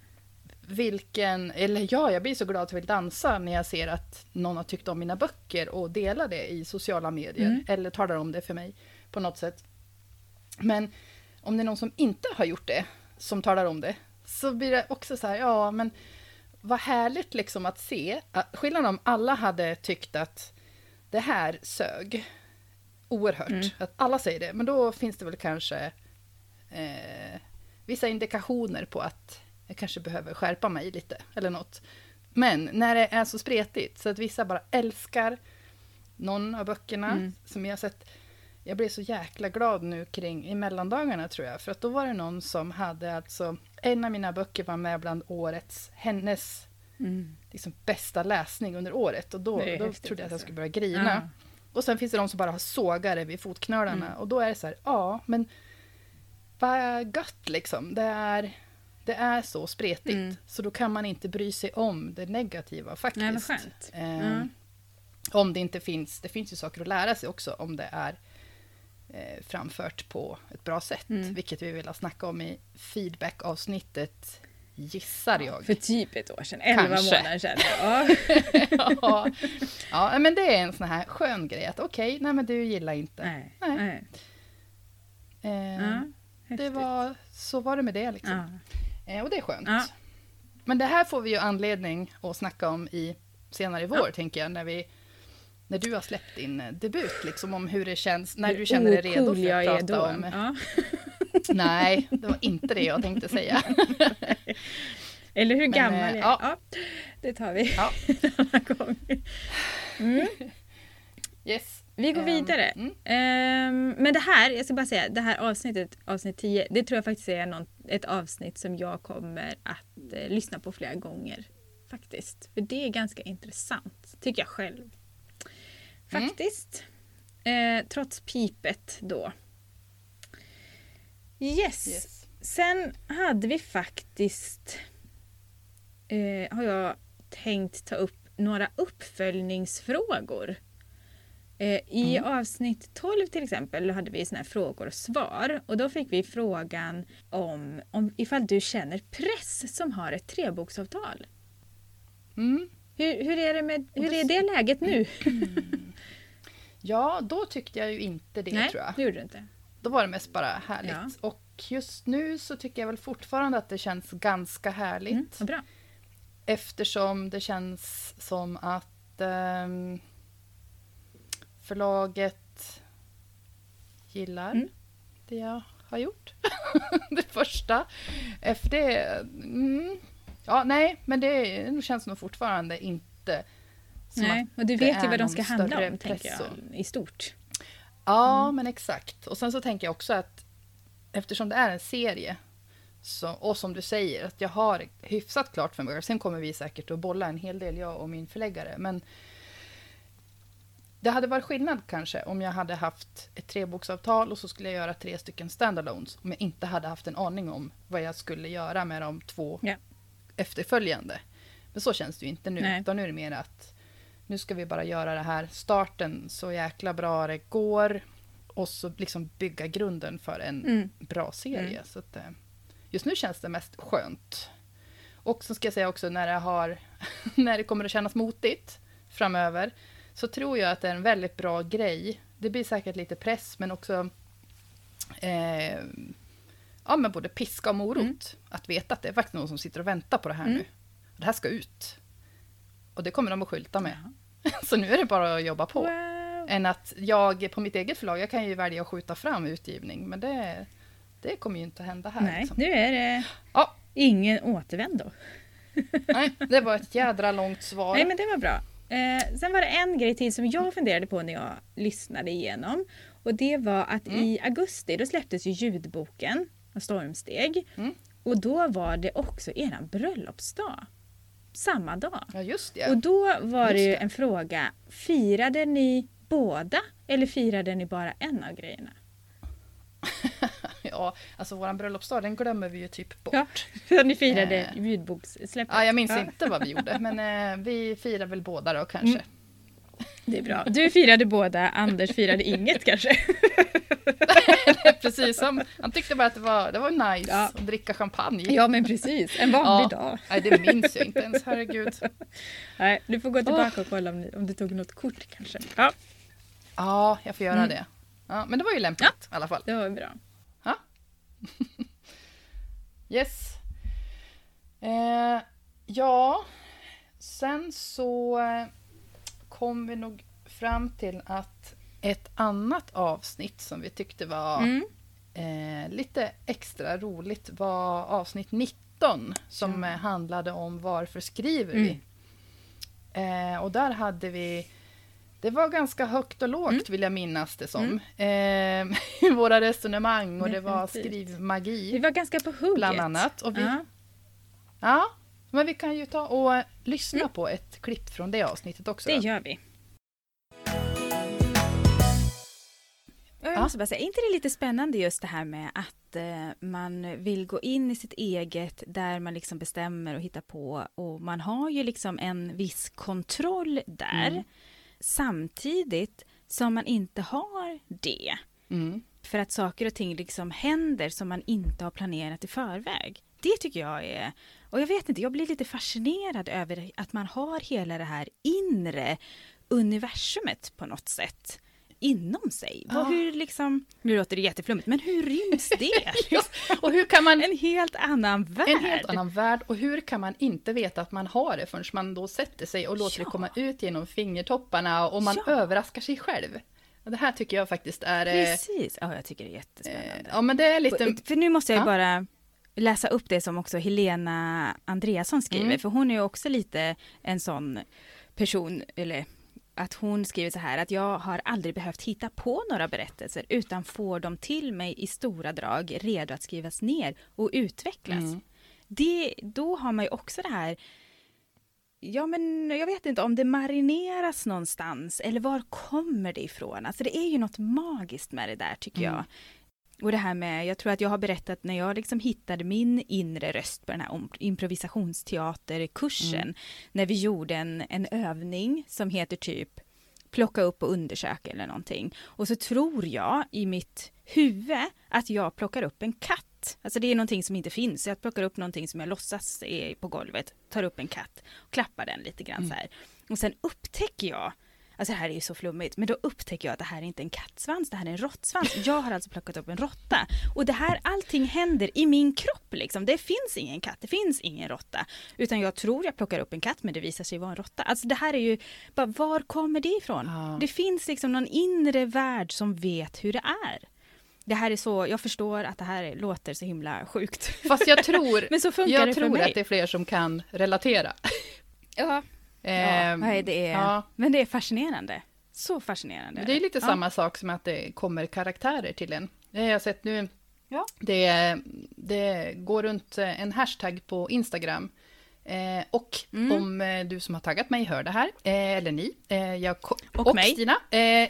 vilken, eller ja, jag blir så glad att jag vill dansa när jag ser att någon har tyckt om mina böcker och delar det i sociala medier. Mm. Eller talar om det för mig på något sätt. Men om det är någon som inte har gjort det, som talar om det, så blir det också så här, ja men vad härligt liksom att se. Att skillnaden om alla hade tyckt att det här sög oerhört. Mm. Att alla säger det, men då finns det väl kanske eh, vissa indikationer på att jag kanske behöver skärpa mig lite eller något. Men när det är så spretigt så att vissa bara älskar någon av böckerna Mm. som jag har sett. Jag blev så jäkla glad nu kring i mellandagarna tror jag, för att då var det någon som hade alltså, en av mina böcker var med bland årets, hennes Mm. liksom, bästa läsning under året och då, då häftigt, trodde jag att jag alltså. skulle börja grina. Ja. Och sen finns det de som bara har sågare vid fotknölarna Mm. och då är det så här, ja men vad gött liksom. Det är, det är så spretigt Mm. så då kan man inte bry sig om det negativa faktiskt. Nej. Eh. Om det inte finns, det finns ju saker att lära sig också om det är eh, framfört på ett bra sätt. Mm. Vilket vi vill snacka om i feedback-avsnittet, gissar jag. För typ ett år sedan, elva månader sedan. Ja. ja. ja, men det är en sån här skön grej att okej, nej men du gillar inte. Nej. Nej. Nej. Eh, Ja, det var, så var det med det liksom. Ja. Eh, och det är skönt. Ja. Men det här får vi ju anledning att snacka om i senare i vår, tänker jag, när vi när du har släppt din eh, debut, liksom om hur det känns, när du känner dig redo för jag att är prata om... Ja. Nej, det var inte det jag tänkte säga. Eller hur Men, gammal eh, jag är. ja. Ja. det tar vi Ja. Mm. Yes. Vi går Ehm, vidare. mm. Ehm, men det här, jag ska bara säga, det här avsnittet, avsnitt 10, det tror jag faktiskt är någon, ett avsnitt som jag kommer att eh, lyssna på flera gånger. Faktiskt. För det är ganska intressant, tycker jag själv. Mm. Faktiskt. Eh, trots pipet då. Yes. Yes. Sen hade vi faktiskt, eh, har jag tänkt ta upp några uppföljningsfrågor. Eh, I Mm. avsnitt 12 till exempel hade vi såna här frågor och svar och då fick vi frågan om, om ifall du känner press som har ett treboksavtal. Mm. Hur, hur, är, det med, hur är det läget nu? Ja, då tyckte jag ju inte det, Nej, tror jag. det gjorde du inte. Då var det mest bara härligt. Ja. Och just nu så tycker jag väl fortfarande att det känns ganska härligt. Mm, bra. Eftersom det känns som att ehm, förlaget gillar Mm. det jag har gjort. det första. Efter det... Mm, ja, nej, men det känns nog fortfarande inte som Nej, att och du vet ju vad de ska handla om, tänker jag, i stort. Ja, Mm. men exakt. Och sen så tänker jag också att eftersom det är en serie så, och som du säger, att jag har hyfsat klart för mig. Sen kommer vi säkert att bolla en hel del, jag och min förläggare. Men det hade varit skillnad kanske om jag hade haft ett treboksavtal och så skulle jag göra tre stycken standalones. Om jag inte hade haft en aning om vad jag skulle göra med de två Ja. Efterföljande. Men så känns det ju inte nu. Nej. Utan nu är det mer att nu ska vi bara göra det här starten så jäkla bra det går. Och så liksom bygga grunden för en Mm. bra serie. Mm. Så att, eh, just nu känns det mest skönt. Och så ska jag säga också när det, har, när det kommer att kännas motigt framöver. Så tror jag att det är en väldigt bra grej. Det blir säkert lite press men också eh, ja, men både piska och morot. Mm. Att veta att det är faktiskt någon som sitter och väntar på det här Mm. nu. Det här ska ut. Och det kommer de att skylta med. Så nu är det bara att jobba på. Wow. Än att jag på mitt eget förlag, jag kan ju välja att skjuta fram utgivning. Men det, det kommer ju inte hända här. Nej, liksom. nu är det Ja, ingen återvändo. nej, det var ett jädra långt svar. Nej, men det var bra. Eh, sen var det en grej till som jag funderade på när jag lyssnade igenom. Och det var att Mm. i augusti då släpptes ju ljudboken Stormsteg. Mm. Och då var det också eran bröllopsdag. Samma dag. Ja, just det. Och då var det Just ju det. en fråga. Firade ni båda eller firade ni bara en av grejerna? Ja, alltså våran bröllopsdag, den glömmer vi ju typ bort. Ja, ni firade Eh. ljudbokssläppet. Ja, jag minns Ja, inte vad vi gjorde, men eh, vi firar väl båda då kanske. Mm. Det är bra. Du firade båda, Anders firade inget kanske. Precis som, han tyckte bara att det var, det var nice Ja. att dricka champagne. Ja men precis, en vanlig Ja. dag. Nej, det minns jag inte ens, herregud. Nej, du får gå tillbaka och kolla om, ni, om du tog något kort kanske. Ja, Ja, jag får göra Mm. det. Ja, men det var ju lämpligt i alla fall. det var bra. Yes. Eh, ja, sen så eh, kom vi nog fram till att ett annat avsnitt som vi tyckte var Mm. eh, lite extra roligt var avsnitt 19 som Ja. eh, handlade om varför skriver Mm. vi? Eh, och där hade vi det var ganska högt och lågt Mm. vill jag minnas det som. Eh, i våra resonemang och det var skrivmagi Vi var ganska på hugget. bland annat. Och vi, Ja. Ja, men vi kan ju ta och lyssna på ett klipp från det avsnittet också. Det gör vi. Jag Ja. måste bara säga, är inte det lite spännande just det här med att eh, man vill gå in i sitt eget där man liksom bestämmer och hittar på och man har ju liksom en viss kontroll där Mm. samtidigt som man inte har det. Mm. För att saker och ting liksom händer som man inte har planerat i förväg. Det tycker jag är... Och jag vet inte, jag blir lite fascinerad över att man har hela det här inre universumet på något sätt inom sig. Ja. Hur liksom, nu låter det jätteflummigt, men hur ryms det? Ja, och hur kan man... En helt annan värld. En helt annan värld. Och hur kan man inte veta att man har det förrän man då sätter sig och låter Ja. det komma ut genom fingertopparna och man överraskar sig själv. Det här tycker jag faktiskt är... eh, Precis, ja, jag tycker det är eh, jättespännande. Ja, men det är lite... För nu måste jag Ja. bara läsa upp det som också Helena Andreasson skriver, Mm. för hon är ju också lite en sån person, eller att hon skriver så här att jag har aldrig behövt hitta på några berättelser utan får dem till mig i stora drag redo att skrivas ner och utvecklas. Mm. Det, då har man ju också det här Ja men jag vet inte om det marineras någonstans eller var kommer det ifrån? Alltså det är ju något magiskt med det där tycker Mm. jag. Och det här med, jag tror att jag har berättat när jag liksom hittade min inre röst på den här improvisationsteaterkursen. Mm. När vi gjorde en, en övning som heter typ plocka upp och undersöka eller någonting. Och så tror jag i mitt huvud att jag plockar upp en katt. Alltså det är någonting som inte finns. Jag plockar upp någonting som jag låtsas är på golvet, tar upp en katt och klappar den lite grann Mm. så här. Och sen upptäcker jag Alltså det här är ju så flummigt, men då upptäcker jag att det här är inte en kattsvans, det här är en råttsvans. Jag har alltså plockat upp en råtta. Och det här, allting händer i min kropp liksom. Det finns ingen katt, det finns ingen råtta. Utan jag tror jag plockar upp en katt, men det visar sig vara en råtta. Alltså det här är ju, bara, var kommer det ifrån? Ja. Det finns liksom någon inre värld som vet hur det är. Det här är så, jag förstår att det här låter så himla sjukt. Fast jag tror, Men så funkar det jag för tror mig. att det är fler som kan relatera. Ja, ja Ehm, nej, det är, ja. men det är fascinerande. Så fascinerande. Men det är lite Ja. samma sak som att det kommer karaktärer till en. Det har jag sett nu. Ja. Det, det går runt en hashtag på Instagram. Eh, och Mm. om eh, du som har taggat mig hör det här, eh, eller ni, eh, jag, ko- Och mig. Stina. Eh,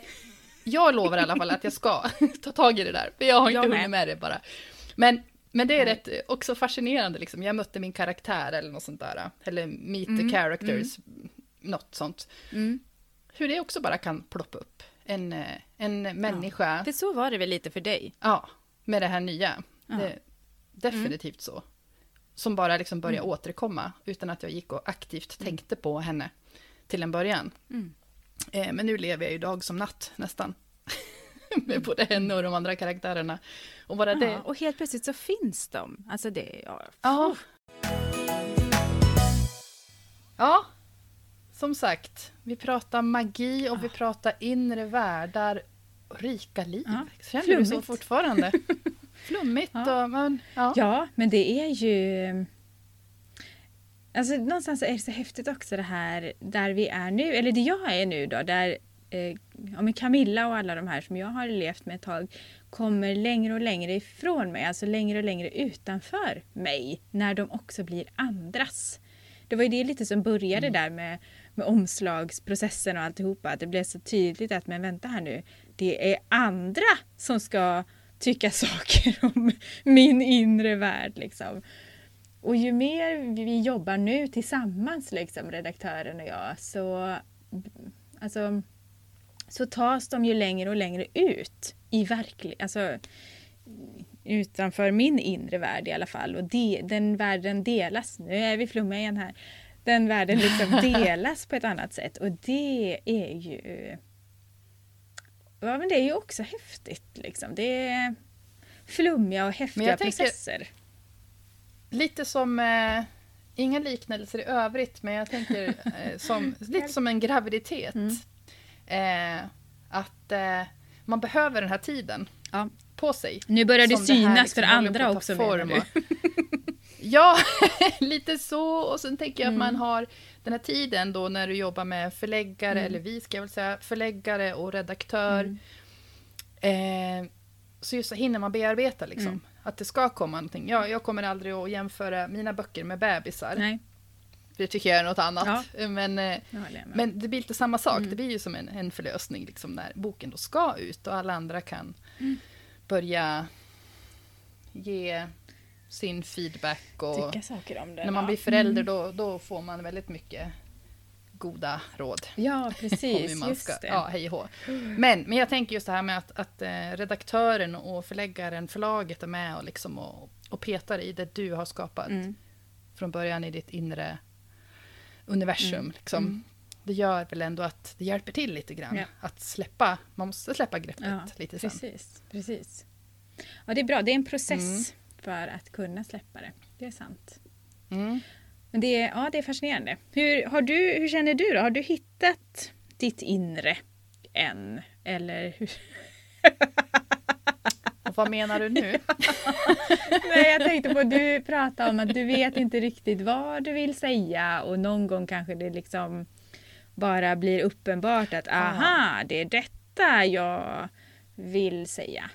jag lovar i alla fall att jag ska ta tag i det där, för jag har inte Jag hunnit med det bara. Men, men det är Nej. rätt eh, också fascinerande, liksom. jag mötte min karaktär eller något sånt där. Eller meet Mm, the characters, något sånt. Mm. Hur det också bara kan ploppa upp. En, eh, en människa, För så var det väl lite för dig? ja, med det här nya. Ja. Det, definitivt så. Som bara liksom börjar Mm. återkomma utan att jag gick och aktivt tänkte på henne till en början. Mm. Eh, men nu lever jag ju dag som natt nästan. med både henne och de andra karaktärerna. Och bara det... Ja, och helt plötsligt så finns de. Alltså det, ja. Ja. Ja, som sagt. Vi pratar magi och vi pratar inre världar. och Rika liv. Ja, Känner du så flummigt. fortfarande? Flummigt Ja. och... Men, ja. ja, men det är ju... Alltså någonstans är det så häftigt också det här där vi är nu, eller det jag är nu då, där eh, ja, men Camilla och alla de här som jag har levt med ett tag kommer längre och längre ifrån mig, alltså längre och längre utanför mig, när de också blir andras. Det var ju det lite som började där med, med omslagsprocessen och alltihopa, att det blev så tydligt att men vänta här nu, det är andra som ska tycka saker om min inre värld liksom. Och ju mer vi jobbar nu tillsammans, liksom, redaktören och jag, så, alltså, så tas de ju längre och längre ut i verklig, alltså utanför min inre värld i alla fall. Och det, den världen delas, nu är vi flummiga igen här, den världen liksom delas på ett annat sätt och det är ju Ja men det är ju också häftigt liksom. Det är flummiga och häftiga processer. Lite som... Eh, inga liknelser i övrigt, men jag tänker eh, som, lite som en graviditet. Mm. Eh, att eh, man behöver den här tiden Ja. på sig. Nu börjar det Som det här synas liksom för andra att också form och- Ja, lite så. Och sen tänker jag att Mm. man har den här tiden då när du jobbar med förläggare, Mm. eller vi ska jag väl säga, förläggare och redaktör. Mm. Eh, så just så hinner man bearbeta liksom. Mm. Att det ska komma någonting. Jag, jag kommer aldrig att jämföra mina böcker med bebisar. Nej, Det tycker jag är något annat. Men, eh, det håller jag med. men det blir lite samma sak. Mm. Det blir ju som en, en förlösning liksom, när boken då ska ut och alla andra kan Mm. börja ge sin feedback. Och Tycka saker om det. när man ja. blir förälder Mm. då, då får man väldigt mycket goda råd. Ja, om precis. hur man just ska, det. ja, hej och hå. Men, men jag tänker just det här med att, att eh, redaktören och förläggaren, förlaget är med och, liksom och, och petar i det du har skapat Mm. från början i ditt inre universum. Mm. Liksom. Mm. Det gör väl ändå att det hjälper till lite grann. Ja. Att släppa, man måste släppa greppet Ja, lite sen. Precis, precis. Ja, det är bra. Det är en process Mm. för att kunna släppa det. Det är sant. Mm. Men det är, ja, det är fascinerande. Hur, har du, hur känner du då? Har du hittat ditt inre än? Eller hur? Vad menar du nu? Nej, jag tänkte på att du pratade om att du vet inte riktigt vad du vill säga och någon gång kanske det liksom bara blir uppenbart att aha, det är detta jag vill säga.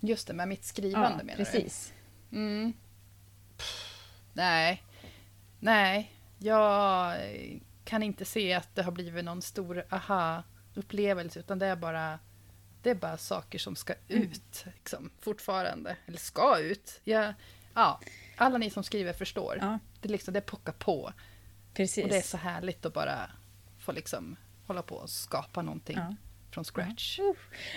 Just det, med mitt skrivande Ja, menar precis. du? Mm. Pff, Nej. Nej, jag kan inte se att det har blivit någon stor aha-upplevelse utan det är bara det är bara saker som ska Mm. ut liksom, fortfarande. Eller ska ut. Jag, ja, alla ni som skriver förstår. Ja, Det, är liksom, det pockar på. precis. Och det är så härligt att bara få liksom hålla på och skapa någonting Ja. från scratch.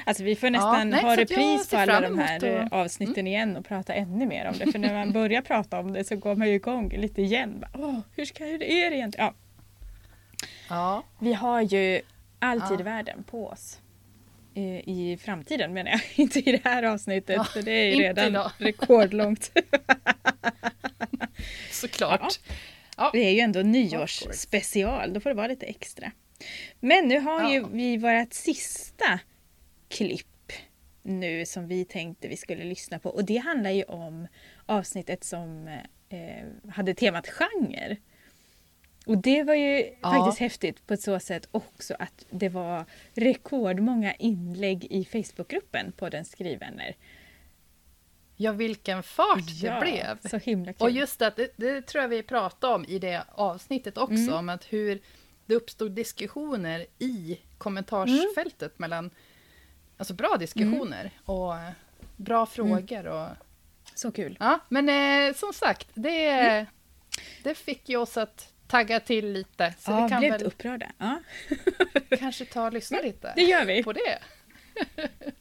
Alltså vi får nästan nej, ha repris på alla de här Mm. eh, avsnitten igen och prata ännu mer om det. För när man börjar prata om det så går man ju igång lite igen. Bara, Åh, hur ska är det egentligen? Ja, Ja, vi har ju all Ja. tid i världen på oss. Eh, I framtiden menar jag, inte i det här avsnittet. Ja, för det är ju redan idag. rekordlångt. såklart. Ja. Det är ju ändå nyårsspecial, då får det vara lite extra. Men nu har ju Ja. vi vårt sista klipp nu som vi tänkte vi skulle lyssna på och det handlar ju om avsnittet som eh, hade temat genre. Och det var ju Ja. faktiskt häftigt på ett så sätt också att det var rekordmånga inlägg i Facebookgruppen på den skrivvänner. Ja, vilken fart det blev. så himla kul. Och just det, att det, det tror jag vi pratade om i det avsnittet också, Mm. om att hur det uppstod diskussioner i kommentarsfältet Mm. mellan, alltså bra diskussioner och eh, bra frågor och så kul. ja, men eh, som sagt, det, Mm. det fick ju oss att tagga till lite, så ja, vi kan blev väl upprörda. Ja, kanske ta och lyssna lite det gör vi. på det.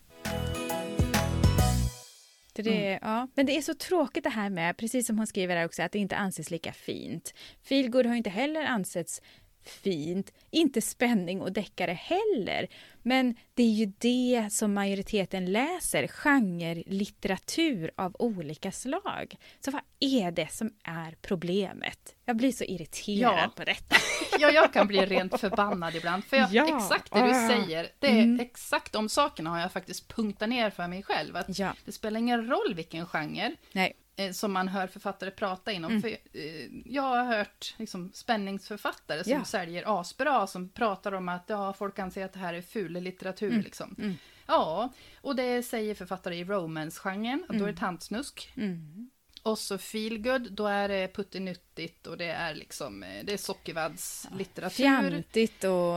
Det, det, ja. Men det är så tråkigt det här med, precis som hon skriver här också, att det inte anses lika fint. Feelgood har inte heller ansetts fint, inte spänning och deckare heller. Men det är ju det som majoriteten läser, genre-litteratur av olika slag. Så vad är det som är problemet? Jag blir så irriterad Ja. på detta. Ja, jag kan bli rent förbannad ibland. För jag, Ja. exakt det du säger, det är Mm. exakt de sakerna har jag faktiskt punktat ner för mig själv. Att Ja, Det spelar ingen roll vilken genre nej. Eh, som man hör författare prata inom. Mm. För, eh, jag har hört liksom, spänningsförfattare som Ja. säljer asbra, som pratar om att ja, folk anser att det här är ful litteratur. Mm. Liksom. Mm. Ja, och det säger författare i romance-genren, då är Mm. det tantsnusk. Mm. Och så feelgood, då är det puttinuttigt och det är liksom, eh, det är sockervaddslitteratur. Fjantigt och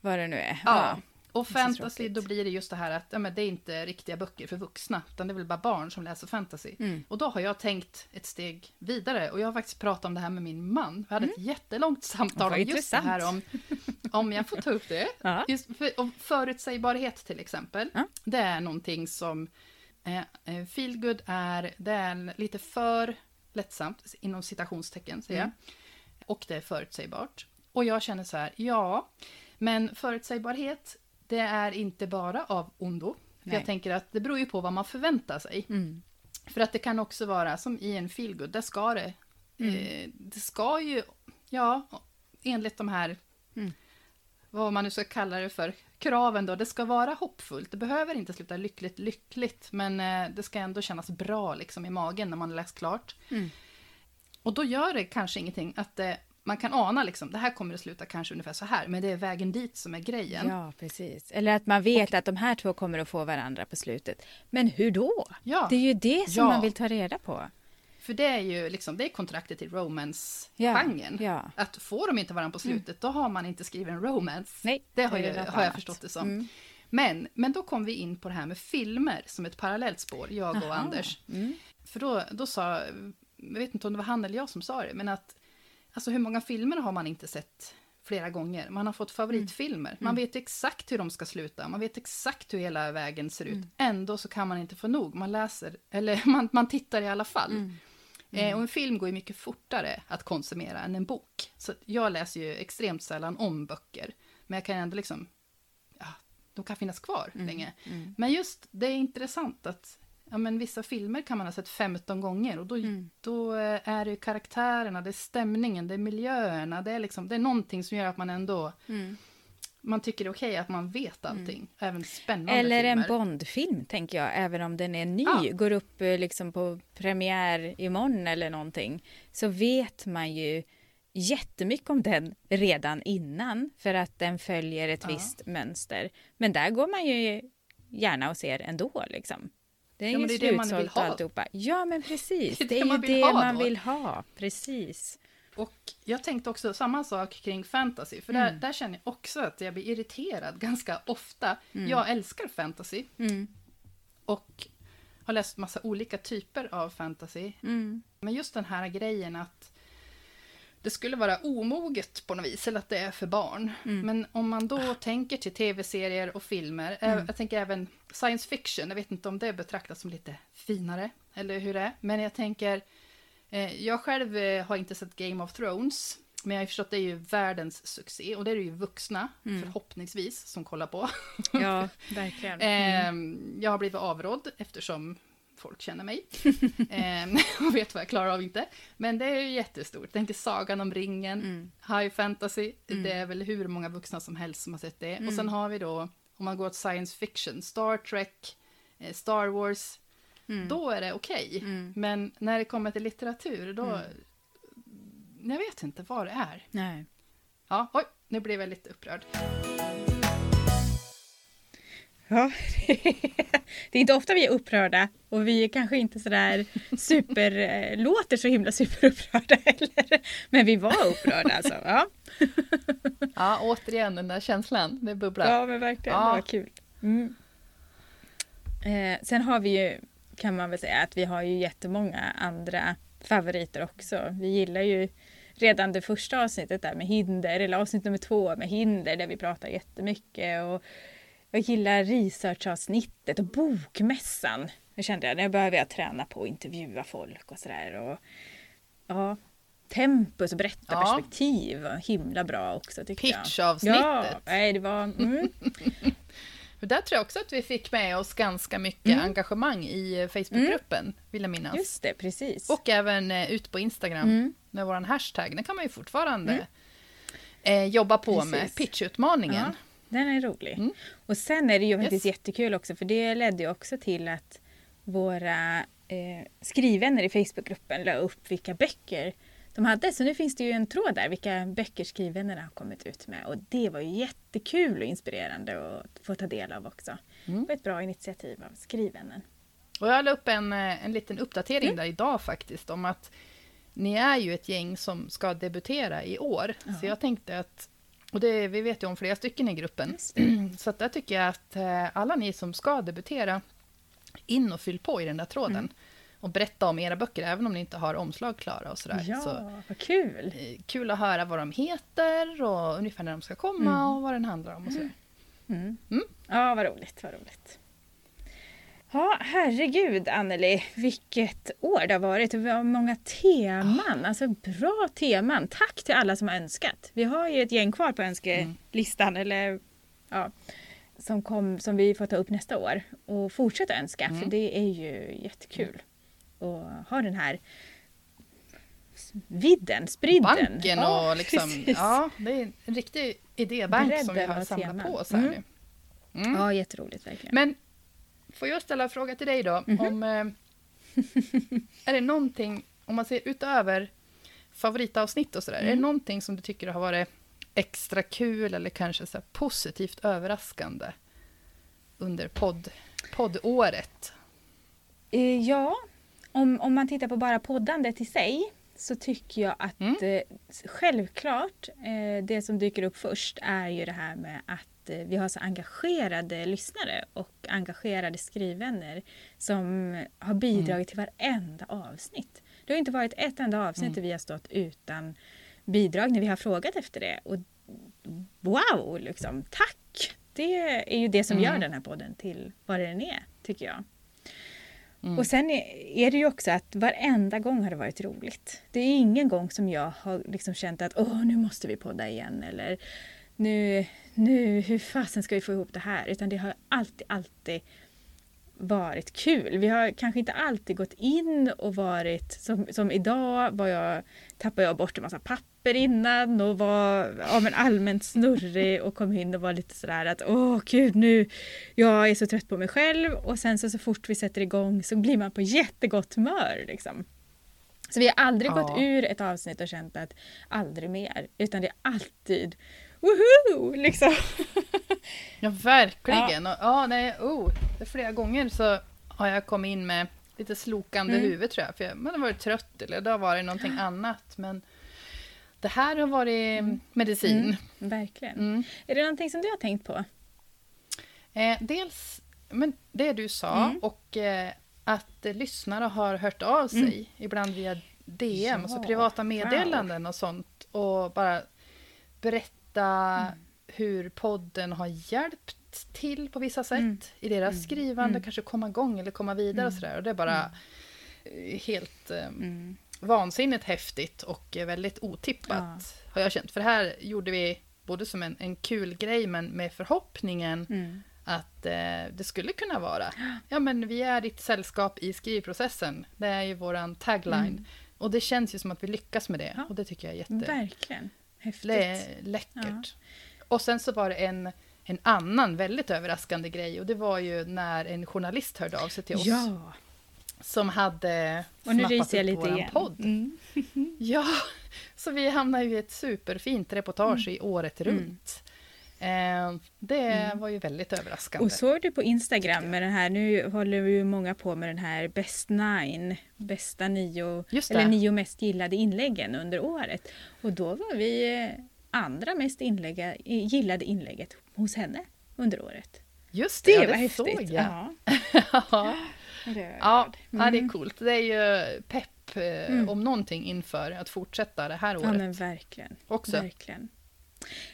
vad det nu är. Ja. Och fantasy, då blir det just det här att ja, men det är inte riktiga böcker för vuxna, utan det är väl bara barn som läser fantasy. Mm. Och då har jag tänkt ett steg vidare och jag har faktiskt pratat om det här med min man. Vi hade ett jättelångt samtal Mm. Om just det här om, om jag får ta upp det. Ja. Just för, om förutsägbarhet till exempel. Ja. Det är någonting som eh, eh, feelgood är, det är lite för lättsamt, inom citationstecken säger jag. Mm. Och det är förutsägbart. Och jag känner så här, ja, men förutsägbarhet, det är inte bara av ondo. Jag tänker att det beror ju på vad man förväntar sig. Mm. För att det kan också vara som i en feelgood, där ska det Mm. Eh, det ska ju, ja, enligt de här, mm. vad man nu ska kalla det för, kraven då, det ska vara hoppfullt. Det behöver inte sluta lyckligt, lyckligt, men eh, det ska ändå kännas bra liksom i magen när man läst klart. Mm. Och då gör det kanske ingenting att det man kan ana liksom, det här kommer att sluta kanske ungefär så här, men det är vägen dit som är grejen. Ja, precis. Eller att man vet och, att de här två kommer att få varandra på slutet. Men hur då? Ja, det är ju det som ja. man vill ta reda på. För det är ju liksom, det är kontraktet i romance-genren. Ja, ja. Att får de inte varandra på slutet, mm. då har man inte skrivit en romance. Nej, det har, det ju, har jag förstått det som. Mm. Men, men då kom vi in på det här med filmer som ett parallellt spår, jag och Aha. Anders. Mm. För då, då sa, jag vet inte om det var han eller jag som sa det, men att Alltså hur många filmer har man inte sett flera gånger? Man har fått favoritfilmer. Mm. Man vet exakt hur de ska sluta. Man vet exakt hur hela vägen ser ut. Mm. Ändå så kan man inte få nog. Man läser, eller man, man tittar i alla fall. Mm. Eh, mm. och en film går ju mycket fortare att konsumera än en bok. Så jag läser ju extremt sällan om böcker. Men jag kan ändå liksom, ja, de kan finnas kvar mm. länge. Mm. Men just, det är intressant att ja, men vissa filmer kan man ha sett 15 gånger och då, mm. då eh, är det karaktärerna, det är stämningen, det är miljöerna, det är, liksom, det är någonting som gör att man ändå mm. Man tycker det är okej okay att man vet mm. allting, mm. även spännande Eller filmer. en Bondfilm, tänker jag, även om den är ny, ja. går upp eh, liksom på premiär imorgon eller någonting, så vet man ju jättemycket om den redan innan, för att den följer ett ja. visst mönster. Men där går man ju gärna och ser ändå, liksom. Det är ja, ju det är det man vill ha. alltihopa. Ja, men precis. Det är, det är ju det ha man vill ha. Precis. Och jag tänkte också samma sak kring fantasy, för mm. där, där känner jag också att jag blir irriterad ganska ofta. Mm. Jag älskar fantasy. Mm. Och har läst massa olika typer av fantasy. Mm. Men just den här grejen att det skulle vara omoget på något vis, eller att det är för barn. Mm. Men om man då tänker till tv-serier och filmer, eh, mm. jag tänker även science fiction, jag vet inte om det betraktas som lite finare, eller hur det är, men jag tänker, eh, jag själv eh, har inte sett Game of Thrones, men jag har förstått att det är ju världens succé, och det är det ju vuxna, mm. förhoppningsvis, som kollar på. Ja, verkligen. Mm. jag har blivit avrådd eftersom folk känner mig. eh, och vet vad jag klarar av inte. Men det är ju jättestort. Tänk dig Sagan om ringen, mm. High Fantasy. Mm. Det är väl hur många vuxna som helst som har sett det. Mm. Och sen har vi då, om man går åt science fiction, Star Trek, eh, Star Wars. Mm. Då är det okej. Okay. Mm. Men när det kommer till litteratur, då... Mm. Jag vet inte vad det är. Nej. Ja, oj, nu blev jag lite upprörd. Ja, det är inte ofta vi är upprörda och vi är kanske inte sådär super, låter så himla superupprörda heller. Men vi var upprörda alltså. Ja, ja återigen den där känslan, det bubblar. Ja men verkligen, ja. det var kul. Mm. Eh, sen har vi ju, kan man väl säga, att vi har ju jättemånga andra favoriter också. Vi gillar ju redan det första avsnittet där med hinder, eller avsnitt nummer två med hinder där vi pratar jättemycket. Och jag gillar researchavsnittet och bokmässan. Det kände jag, nu behöver jag träna på att intervjua folk och sådär. ja, tempus och berättarperspektiv ja. himla bra också tycker jag. Pitchavsnittet. Ja, nej, det var... Mm. För där tror jag också att vi fick med oss ganska mycket mm. engagemang i Facebookgruppen, mm. vill jag minnas. Just det, precis. Och även eh, ut på Instagram mm. med vår hashtag. Den kan man ju fortfarande mm. eh, jobba på precis. med pitchutmaningen. Ja. Den är rolig. Mm. Och sen är det ju faktiskt yes. jättekul också för det ledde ju också till att våra eh, skrivvänner i Facebookgruppen la upp vilka böcker de hade. Så nu finns det ju en tråd där vilka böcker skrivvännerna har kommit ut med. Och det var ju jättekul och inspirerande att få ta del av också. Mm. Det var ett bra initiativ av skrivvännen. Och jag la upp en, eh, en liten uppdatering mm. där idag faktiskt om att ni är ju ett gäng som ska debutera i år. Ja. Så jag tänkte att och det, vi vet ju om flera stycken i gruppen. Så att där tycker jag att eh, alla ni som ska debutera, in och fyll på i den där tråden. Mm. Och berätta om era böcker, även om ni inte har omslag klara och sådär. Ja, så, vad kul! Eh, kul att höra vad de heter och ungefär när de ska komma mm. och vad den handlar om och sådär. Mm. Mm. Ja, vad roligt, vad roligt. Ja, herregud Anneli, vilket år det har varit. Det var många teman, oh. alltså bra teman. Tack till alla som har önskat. Vi har ju ett gäng kvar på önskelistan, mm. eller ja, som, kom, som vi får ta upp nästa år. Och fortsätta önska, mm. för det är ju jättekul att ha den här vidden, spridden. Banken Ja, och liksom, precis. ja, det är en riktig idébank som vi Bredden har samlat på oss här Mm. nu. Mm. Ja, jätteroligt verkligen. Men får jag ställa en fråga till dig då? Mhm. Om, eh, är det någonting, om man ser utöver favoritavsnitt och sådär, är det Mm. någonting som du tycker har varit extra kul eller kanske så positivt överraskande under podd, poddåret? Eh, Ja, om, om man tittar på bara poddandet i sig så tycker jag att Mm. eh, självklart eh, det som dyker upp först är ju det här med att eh, vi har så engagerade lyssnare och engagerade skrivvänner som har bidragit till varenda avsnitt. Det har inte varit ett enda avsnitt Mm. där vi har stått utan bidrag när vi har frågat efter det. Och wow, liksom, tack! Det är ju det som Mm. gör den här podden till vad den är, tycker jag. Mm. Och sen är, är det ju också att varenda gång har det varit roligt. Det är ingen gång som jag har liksom känt att åh, nu måste vi podda igen eller nu, nu, hur fasen ska vi få ihop det här? Utan det har alltid, alltid varit kul. Vi har kanske inte alltid gått in och varit som, som idag var jag, tappade jag bort en massa papper innan och var ja, men allmänt snurrig och kom in och var lite sådär att åh gud nu, jag är så trött på mig själv och sen så, så fort vi sätter igång så blir man på jättegott humör liksom. Så vi har aldrig Ja. gått ur ett avsnitt och känt att aldrig mer utan det är alltid woho liksom. Ja, verkligen. Ja. Och, ja, nej, oh, flera gånger så har jag kommit in med lite slokande Mm. huvud tror jag. För jag man har varit trött eller det har varit någonting annat. Men det här har varit medicin. Mm, verkligen. Mm. Är det någonting som du har tänkt på? Eh, dels men det du sa Mm. och eh, att lyssnare har hört av sig. Ibland via DM, alltså Ja, privata meddelanden och sånt. Och bara berätta hur podden har hjälpt till på vissa sätt Mm. i deras Mm. skrivande, Mm. kanske komma igång eller komma vidare och Mm. sådär. Och det är bara helt eh, Mm. vansinnigt häftigt och väldigt otippat har jag känt. För det här gjorde vi både som en, en kul grej men med förhoppningen Mm. att eh, det skulle kunna vara. Ja, men vi är ditt sällskap i skrivprocessen. Det är ju våran tagline. Mm. Och det känns ju som att vi lyckas med det. Ja. Och det tycker jag är jätte... Verkligen. Häftigt. Det är läckert. Och sen så var det en, en annan väldigt överraskande grej. Och det var ju när en journalist hörde av sig till oss. Ja, Som hade och nu snappat upp lite våran igen. podd. Mm. Ja, så vi hamnade ju i ett superfint reportage i året Mm. runt. Eh, det var ju väldigt överraskande. Och såg du på Instagram med den här, nu håller ju många på med den här Best Nine, bästa nio, eller nio mest gillade inläggen under året. Och då var vi eh, andra mest inlägga, gillade inlägget hos henne under året. Just Det, det, ja, var det häftigt. såg jag. Ja, Ja. Ja, ja, det är Mm. coolt. Det är ju pepp eh, Mm. om någonting inför att fortsätta det här Ja året men verkligen. också. verkligen.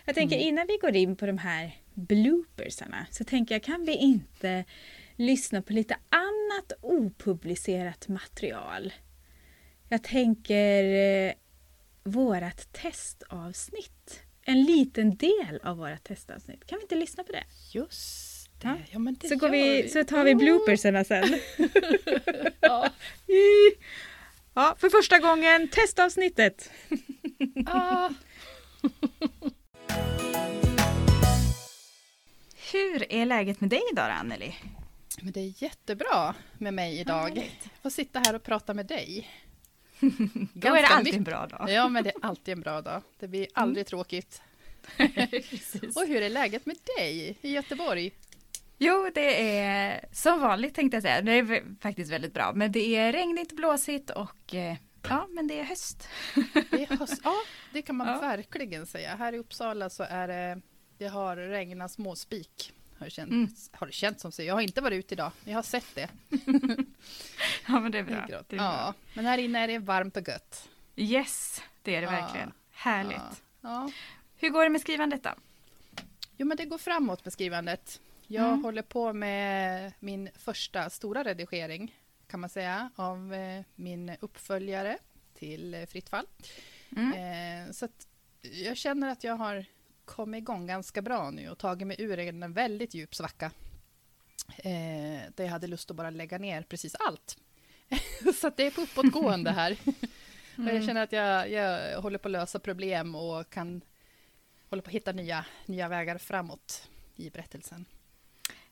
Jag tänker Mm. innan vi går in på de här bloopersarna så tänker jag kan vi inte lyssna på lite annat opublicerat material? Jag tänker eh, vårat testavsnitt. En liten del av vårat testavsnitt. Kan vi inte lyssna på det? Just det. Ja. Ja, men det Så, går gör vi, så tar vi bloopersarna sen. Ja. Ja, för första gången testavsnittet. Ah. Hur är läget med dig idag Anneli? Men det är jättebra med mig idag. Härligt. Få sitta här och prata med dig. Då är det alltid en bra dag. Ja, men det är alltid en bra dag. Det blir aldrig tråkigt. Precis. Och hur är läget med dig i Göteborg? Jo, det är som vanligt tänkte jag säga. Det är faktiskt väldigt bra. Men det är regnigt blåsigt och eh, ja, men det är höst. Det är höst. Ja, det kan man Ja. verkligen säga. Här i Uppsala så är det, det har regnat småspik. Har det, känt, Mm. har det känts som så. Jag har inte varit ute idag. Jag har sett det. Ja, men det är Det är bra. Det är bra. ja, men här inne är det varmt och gött. Yes, det är det Ja. verkligen. Härligt. Ja. Hur går det med skrivandet då? Jo, men det går framåt med skrivandet. Jag Mm. håller på med min första stora redigering, kan man säga, av eh, min uppföljare till eh, Fritt fall. Mm. Eh, så jag känner att jag har kommit igång ganska bra nu och tagit mig ur en väldigt djup svacka. Där jag hade lust att bara lägga ner precis allt. så det är på uppåtgående här. Och jag känner att jag, jag håller på att lösa problem och kan hålla på att hitta nya, nya vägar framåt i berättelsen.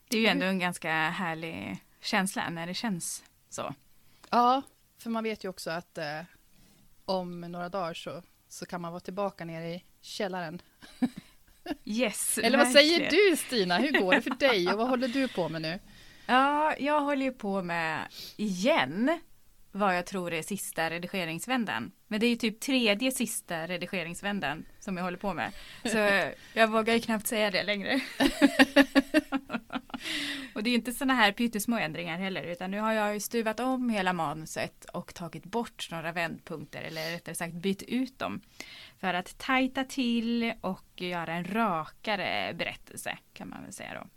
Det är ju ändå en ganska härlig känsla när det känns så. Ja, för man vet ju också att eh, om några dagar så, så kan man vara tillbaka nere i källaren. Yes, Eller vad säger du Stina, hur går det för dig och vad håller du på med nu? Ja, jag håller ju på med igen vad jag tror är sista redigeringsvändan. Men det är ju typ tredje sista redigeringsvändan som jag håller på med. Så jag vågar ju knappt säga det längre. och det är ju inte sådana här pyttesmå ändringar heller utan nu har jag ju stuvat om hela manuset och tagit bort några vändpunkter eller rättare sagt bytt ut dem. För att tajta till och göra en rakare berättelse kan man väl säga då.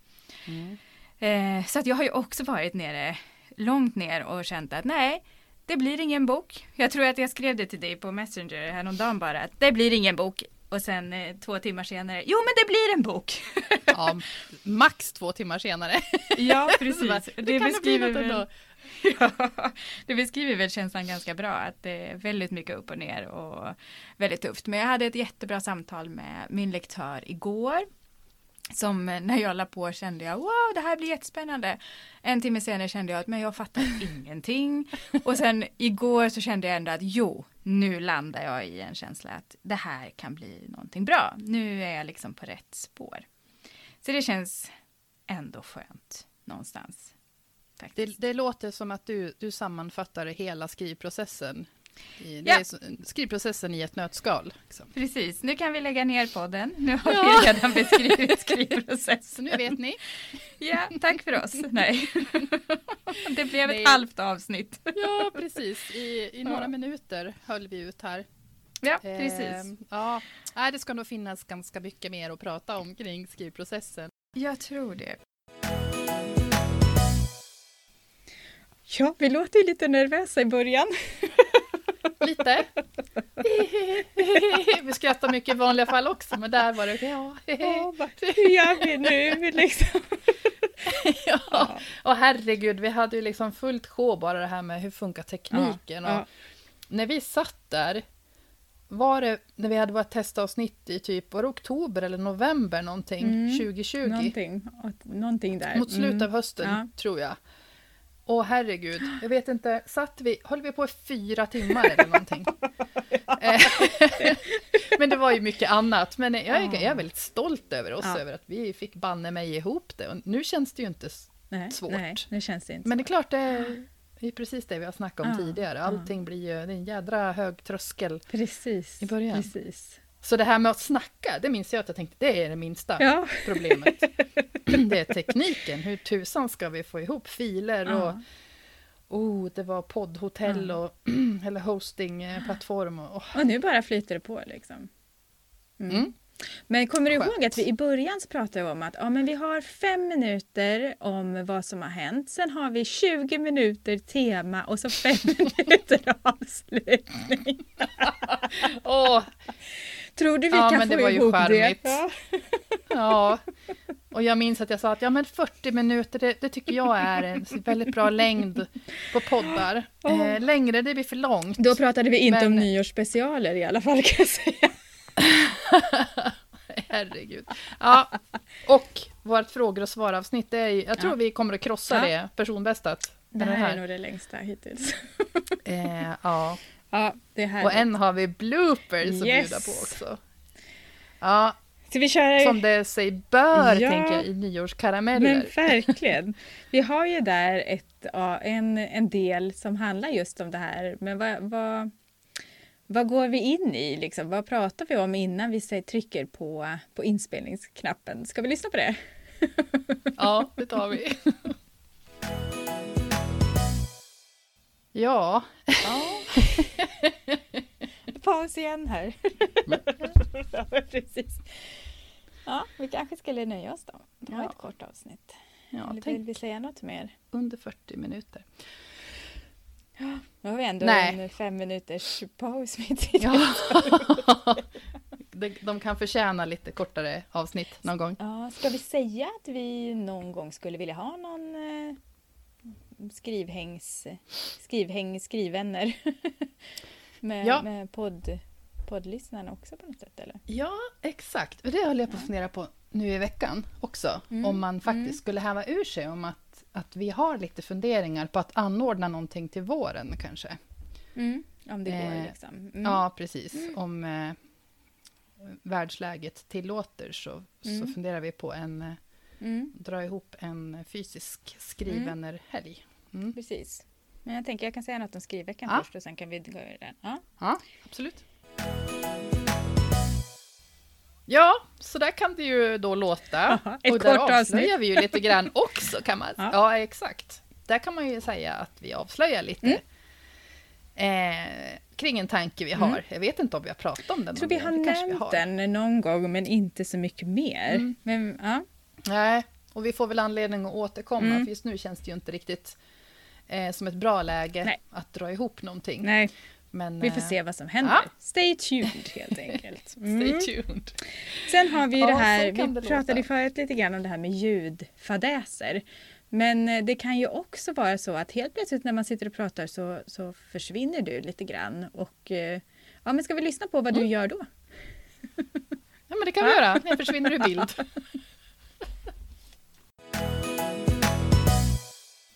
Eh, så att jag har ju också varit nere, långt ner och känt att nej, det blir ingen bok. Jag tror att jag skrev det till dig på Messenger häromdagen bara, att det blir ingen bok. Och sen eh, två timmar senare, jo men det blir en bok. Ja, max två timmar senare. Ja, precis. bara, det, det beskriver väl, ja, det beskriver väl känslan ganska bra, att det är väldigt mycket upp och ner och väldigt tufft. Men jag hade ett jättebra samtal med min lektör igår. Som eh, när jag la på kände jag, wow, det här blir jättespännande. En timme senare kände jag att, men jag fattar ingenting. Och sen igår så kände jag ändå att, jo, nu landar jag i en känsla att det här kan bli någonting bra. Nu är jag liksom på rätt spår. Så det känns ändå skönt någonstans. Det, det låter som att du, du sammanfattar hela skrivprocessen. Det Ja. är skrivprocessen i ett nötskal. Liksom. Precis, nu kan vi lägga ner podden. Nu har Ja. vi redan beskrivit skrivprocessen. Så nu vet ni. Ja, tack för oss. Nej. Det blev ett Nej. halvt avsnitt. Ja, precis. I, i några Ja. minuter höll vi ut här. Ja, precis. Ehm, ja, det ska nog finnas ganska mycket mer att prata om kring skrivprocessen. Jag tror det. Ja, vi låter lite nervösa i början. Lite. vi skrattar mycket i vanliga fall också, men där var det ja. hur gör vi nu liksom? ja. Och herregud, vi hade ju liksom fullt sjå bara det här med hur funkar tekniken. Ja, Och när vi satt där, var det när vi hade vårt testavsnitt i typ var det oktober eller november någonting, Mm, 2020? Någonting, någonting där. Mot slutet Mm. av hösten, Ja. tror jag. Åh herregud, jag vet inte, satt vi, höll vi på i fyra timmar eller någonting? Eh, men det var ju mycket annat, men jag är, jag är väldigt stolt över oss, Ja. över att vi fick banne mig ihop det. Och nu känns det ju inte Nej, svårt. Nej, nu känns det inte Men det är klart, det är, det är precis det vi har snackat om Ja, tidigare. ja. Allting blir ju, det är en jädra hög tröskel. Precis. i början. Precis. Så det här med att snacka, det minns jag att jag tänkte, det är det minsta Ja. problemet. det är tekniken, hur tusan ska vi få ihop filer och Ja. oh, det var poddhotell Ja. och eller hostingplattform och oh. Och nu bara flyter det på liksom. Mm. Mm. Men kommer du Skönt. ihåg att vi i början pratade om att ja, men vi har fem minuter om vad som har hänt. Sen har vi 20 minuter tema och så fem minuter avslutning. Åh, Tror du vi Ja, kan men få det var ju ihop charmigt. det? Ja. ja. Och jag minns att jag sa att ja, men 40 minuter, det, det tycker jag är en väldigt bra längd på poddar. Eh, längre, det blir för långt. Då pratade vi inte om Men- nyårsspecialer i alla fall kan jag säga. Herregud. Ja, och vårt frågor och svar-avsnitt, är, ju- jag tror Ja. vi kommer att krossa Ja. det personbästat. Det med här är nog det längsta hittills. Eh, ja. Ja, det här. Och en har vi bloopers att Yes. bjuda på också. Ja, Ska vi köra? som det sig bör, Ja. tänker jag, i nyårskarameller. Men verkligen. Vi har ju där ett, en, en del som handlar just om det här. Men vad, vad, vad går vi in i? Liksom? Vad pratar vi om innan vi säger, trycker på, på inspelningsknappen? Ska vi lyssna på det? Ja, det tar vi. Ja, Ja. Paus igen här. ja, precis. Ja, vi kanske skulle nöja oss då. Det var Ja. ett kort avsnitt. ja Eller vill tänk vi säga något mer? under 40 minuter. Nu har vi ändå Nej. en fem minuters paus mitt i. Ja. De, de kan förtjäna lite kortare avsnitt någon gång. Ja, ska vi säga att vi någon gång skulle vilja ha någon eh, skrivhängs, skrivhäng, skrivvänner? med, Ja. med podd, poddlyssnarna också på något sätt eller? Ja, exakt. Och det höll jag på att fundera på nu i veckan också. Mm, Om man faktiskt mm. skulle häva ur sig om att, att vi har lite funderingar på att anordna någonting till våren kanske. Om det går Eh, liksom. Mm. Ja, precis. Om eh, världsläget tillåter så, så Mm. funderar vi på en eh, Mm. dra ihop en fysisk skrivvännerhelg. Mm. Precis. Men jag tänker jag kan säga något om skrivveckan Ja. först och sen kan vi gå över den. Ja. Ja, absolut. Ja, så där kan det ju då låta. Aha, ett och där kort avslöjar avsnitt. vi ju lite grann också kan man Ja. Ja, exakt. Där kan man ju säga att vi avslöjar lite Mm. eh, kring en tanke vi Mm. har. Jag vet inte om vi har pratat om den. Jag tror vi har nämnt har. den någon gång men inte så mycket mer. Mm. Men, ja. Nej, och vi får väl anledning att återkomma, Mm. för just nu känns det ju inte riktigt eh, som ett bra läge Nej. att dra ihop någonting. Nej, Men, vi får eh, se vad som händer. ja. Stay tuned helt enkelt. Stay Mm. tuned. Sen har vi ju Ja, det här, kan vi det pratade låta. förut lite grann om det här med ljudfadäser. Men eh, det kan ju också vara så att helt plötsligt när man sitter och pratar så, så försvinner du lite grann. Och, eh, ja, men ska vi lyssna på vad du Mm. gör då? Ja, men det kan vi göra. Jag försvinner ur bild.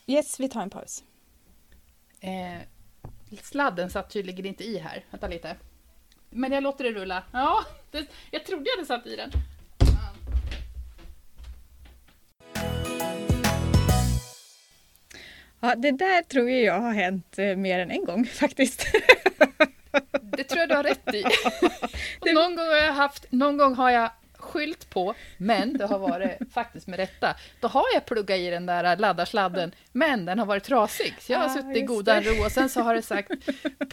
Yes, vi tar en paus. Eh, sladden satt tydligen inte i här. Vänta lite. Men jag låter det rulla. Ja, det, jag trodde jag hade satt i den. Ja, det där tror jag jag har hänt eh, mer än en gång faktiskt. Det tror jag du har rätt i. Och någon, gång har jag haft, någon gång har jag skylt på, men det har varit faktiskt med rätta. Då har jag pluggat i den där laddarsladden, men den har varit trasig. Så jag har Ah, suttit i godan ro och sen så har det sagt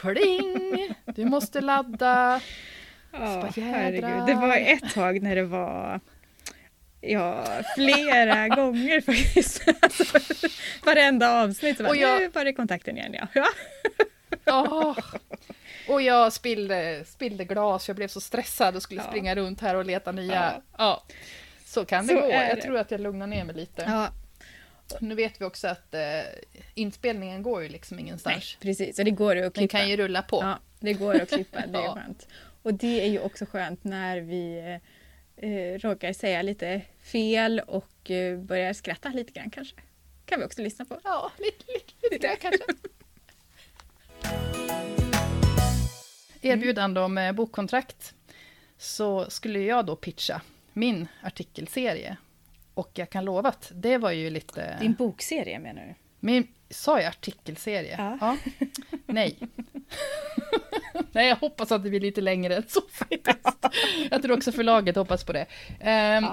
pling, du måste ladda. Ja, jädrar. herregud. Det var ett tag när det var Ja, flera gånger faktiskt. Alltså, varenda avsnitt så bara, Och jag- nu var det kontakten igen ja. ja. Åh. Och jag spillde, spillde glas, jag blev så stressad och skulle Ja. springa runt här och leta nya. Ja. Ja. Så kan det Så gå. Jag det. tror att jag lugnar ner mig lite. ja. Nu vet vi också att eh, inspelningen går ju liksom Nej, ingenstans. precis. Och det går att Den klippa. kan ju rulla på. Ja, det går att klippa. Det är Ja. skönt. Och det är ju också skönt när vi eh, råkar säga lite fel och eh, börjar skratta lite grann kanske. Kan vi också lyssna på. Ja, lite, lite, lite där kanske. Erbjudande om eh, bokkontrakt. Så skulle jag då pitcha min artikelserie. Och jag kan lova att det var ju lite... Din bokserie menar du? Min, sa jag artikelserie? Ja. Nej. Nej, jag hoppas att det blir lite längre än så faktiskt. Jag tror också förlaget hoppas på det. Um,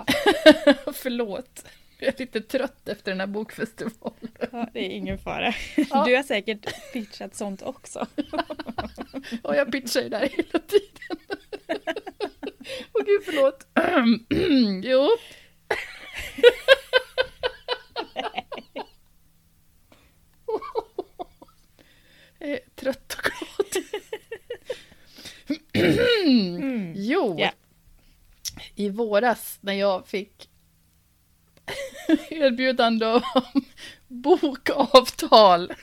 förlåt. Jag är lite trött efter den här bokfestivalen. Ja, det är ingen fara. Ja. Du har säkert pitchat sånt också. Och jag pitchar ju där hela tiden. Åh gud, förlåt. jo. Jag är trött och glad. Jo, Ja. i våras när jag fick erbjudande om bokavtal.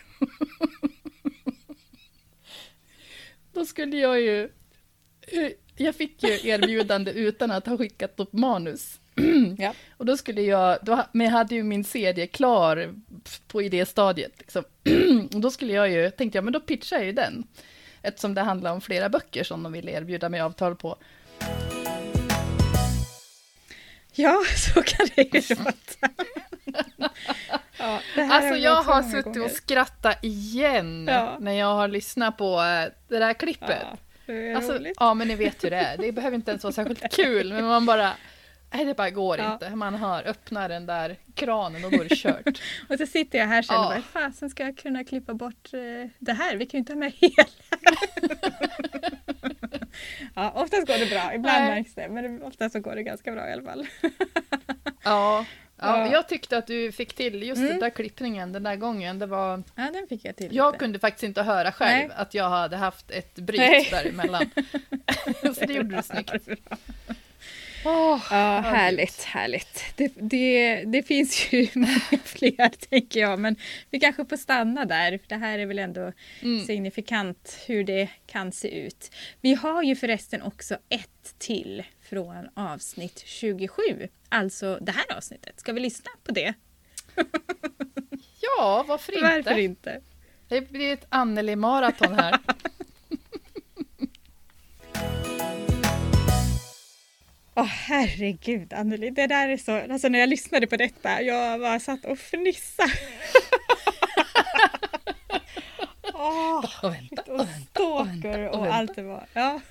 Då skulle jag ju... eh, Jag fick ju erbjudande utan att ha skickat upp manus. Ja. Och då skulle jag, då, men jag hade ju min serie klar på idéstadiet. Liksom. Och då skulle jag ju, tänkte jag, men då pitchar jag ju den. Eftersom det handlar om flera böcker som de ville erbjuda mig avtal på. Ja, så kan det ju låta. ja, Alltså jag också har suttit gånger. och skrattat igen Ja. när jag har lyssnat på eh, det där klippet. Ja, det Alltså, ja, men ni vet hur det är. Det behöver inte ens vara särskilt kul, men man bara... Nej, det bara går Ja. inte. Man hör, öppnar den där kranen och då är det kört. Och så sitter jag här sen och Ja. bara, fasen ska jag kunna klippa bort eh, det här? Vi kan ju inte ha med hela. Ja, oftast går det bra, ibland Nej. märks det, men oftast så går det ganska bra i alla fall. Ja. Ja, Ja. jag tyckte att du fick till just Mm. den där klippningen den där gången. Det var, Ja, den fick jag till. jag lite. kunde faktiskt inte höra själv Nej. att jag hade haft ett bryt Nej. däremellan. Så det gjorde du snyggt. Åh, Ja, härligt, härligt. Det, det, det finns ju fler tänker jag, men vi kanske får stanna där. Det här är väl ändå Mm. signifikant hur det kan se ut. Vi har ju förresten också ett till från avsnitt 27, alltså det här avsnittet. Ska vi lyssna på det? Ja, varför inte? Varför inte? Det blir ett Anneli-maraton här. Åh herregud Anneli, det där är så, alltså när jag lyssnade på detta, jag bara satt och fnissade. Åh, Och vänta, och och vänta, och vänta, och och allt det var. Ja,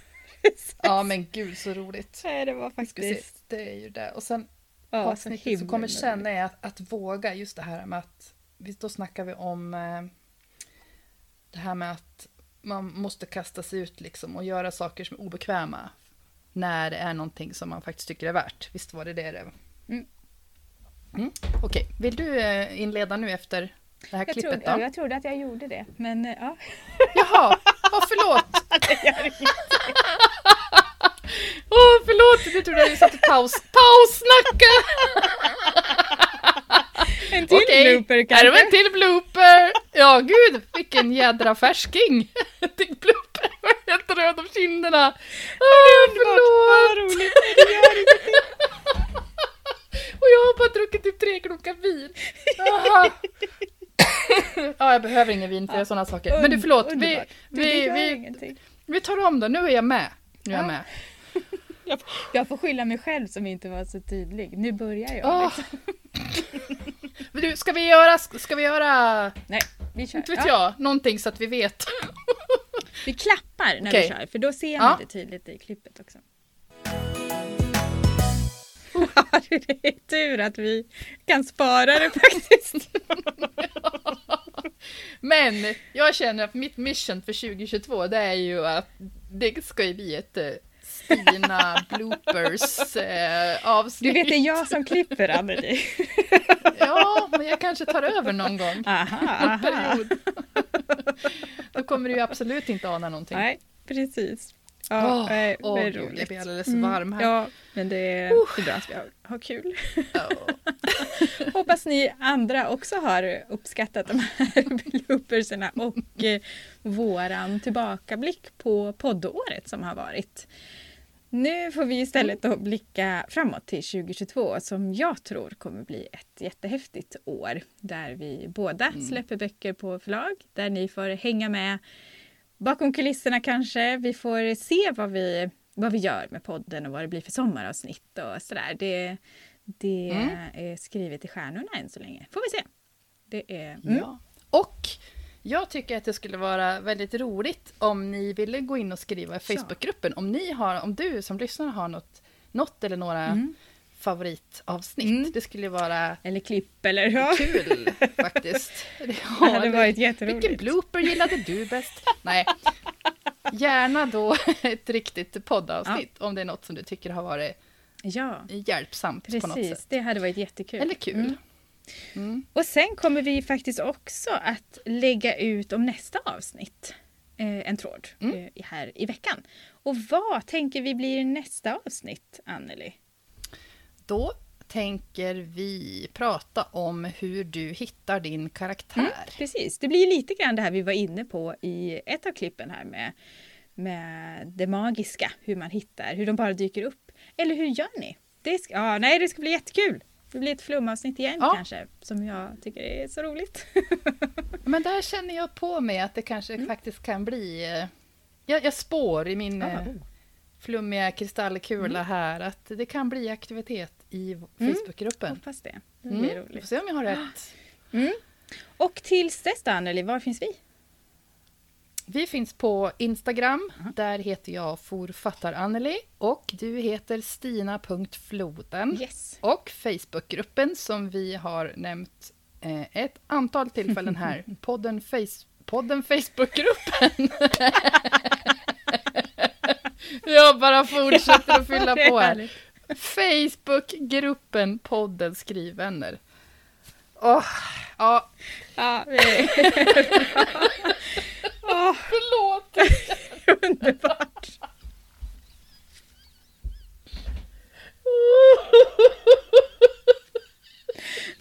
Ja, men gud så roligt. Nej, det var faktiskt det är ju det. Och sen ja, avsnittet himla kommer känna är att, att våga just det här med att, då snackar vi om eh, det här med att man måste kasta sig ut liksom och göra saker som är obekväma när det är någonting som man faktiskt tycker är värt. Visst var det det? Mm. Mm. Okej, vill du eh, inleda nu efter det här Jag, klippet trodde, då? ja, jag trodde att jag gjorde det, men eh, ja. Jaha, oh, förlåt! Det gör inget. Åh, förlåt! Du trodde att vi satt och paus, paussnacka! En till Okej, blooper här kanske? har vi en till blooper! Ja, gud, vilken jädra färsking! till blooper, jag var helt röd om kinderna. Åh, förlåt! roligt! Det gör ingenting. Och jag har bara druckit typ tre klunkar vin. Aha. ja, jag behöver ingen vin för sådana saker. Men du, förlåt, vi, det vi, vi, vi tar om då. Nu är jag med. Nu är jag Ja. med. Jag, jag får skylla mig själv som inte var så tydlig. Nu börjar jag. Åh. liksom. Du, ska vi göra, ska vi göra, Nej, vi kör. inte vet Ja, jag, någonting så att vi vet? Vi klappar när Okej. vi kör, för då ser man Ja. det tydligt i klippet också. det är tur att vi kan spara det faktiskt. Men jag känner att mitt mission för 2022 det är ju att det ska ju bli ett Stina bloopers eh, Du avsnitt. vet, det är jag som klipper Anneli. Ja, men jag kanske tar över någon gång. Aha, aha. Då kommer du absolut inte ana någonting. Nej, precis. Ja, det är gud, roligt. jag blir alldeles Mm, varm här. Ja, men det är, det är bra att vi har, har kul. Ja. Hoppas ni andra också har uppskattat de här bloopersarna och eh, våran tillbakablick på poddåret som har varit. Nu får vi istället då blicka framåt till 2022 som jag tror kommer bli ett jättehäftigt år där vi båda släpper böcker på förlag, där ni får hänga med bakom kulisserna kanske. Vi får se vad vi, vad vi gör med podden och vad det blir för sommaravsnitt och sådär. Det, det Mm. är skrivet i stjärnorna än så länge. Får vi se. Det är... Mm. Ja. Och jag tycker att det skulle vara väldigt roligt om ni ville gå in och skriva i Ja. Facebookgruppen. Om, ni har, om du som lyssnar har något, något eller några Mm. favoritavsnitt. Mm. Det skulle vara Eller klipp eller ja. kul faktiskt. Det hade eller- varit jätteroligt. Vilken blooper gillade du bäst? Nej. Gärna då ett riktigt poddavsnitt om det är något som du tycker har varit Ja, hjälpsamt på något precis. sätt. Det hade varit jättekul. Eller kul. Mm. Mm. Och sen kommer vi faktiskt också att lägga ut om nästa avsnitt. Eh, en tråd Mm. eh, här i veckan. Och vad tänker vi blir nästa avsnitt, Anneli? Då tänker vi prata om hur du hittar din karaktär. Mm, precis, det blir lite grann det här vi var inne på i ett av klippen här med, med det magiska, hur man hittar, hur de bara dyker upp. Eller hur gör ni? Det ska, ja, nej, det ska bli jättekul! Det blir ett flumavsnitt igen Ja. kanske, som jag tycker är så roligt. Men där känner jag på mig att det kanske faktiskt kan bli... eh, Jag, jag spår i min Ah, eh, flummiga kristallkula här att det kan bli aktivitet i Mm. Facebookgruppen. Hoppas det. Det Mm. blir får roligt. se om jag har rätt. Mm. Och tills dess då, Anneli, var finns vi? Vi finns på Instagram. Där heter jag forfattar-Anneli och du heter stina.floden. Yes. Och Facebookgruppen som vi har nämnt eh, ett antal tillfällen här. Podden, face, podden Facebookgruppen. jag bara fortsätter att fylla på här. Facebookgruppen podden Skrivvänner. Åh, ja, Ja, Ah. Förlåt! Underbart!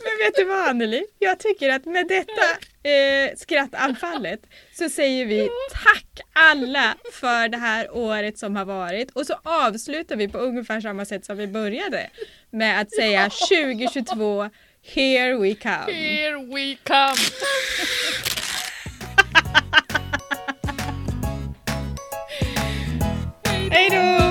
Men vet du vad Anneli? Jag tycker att med detta eh, skrattanfallet så säger vi tack alla för det här året som har varit och så avslutar vi på ungefär samma sätt som vi började med att säga 2022 Here we come! Here we come! later.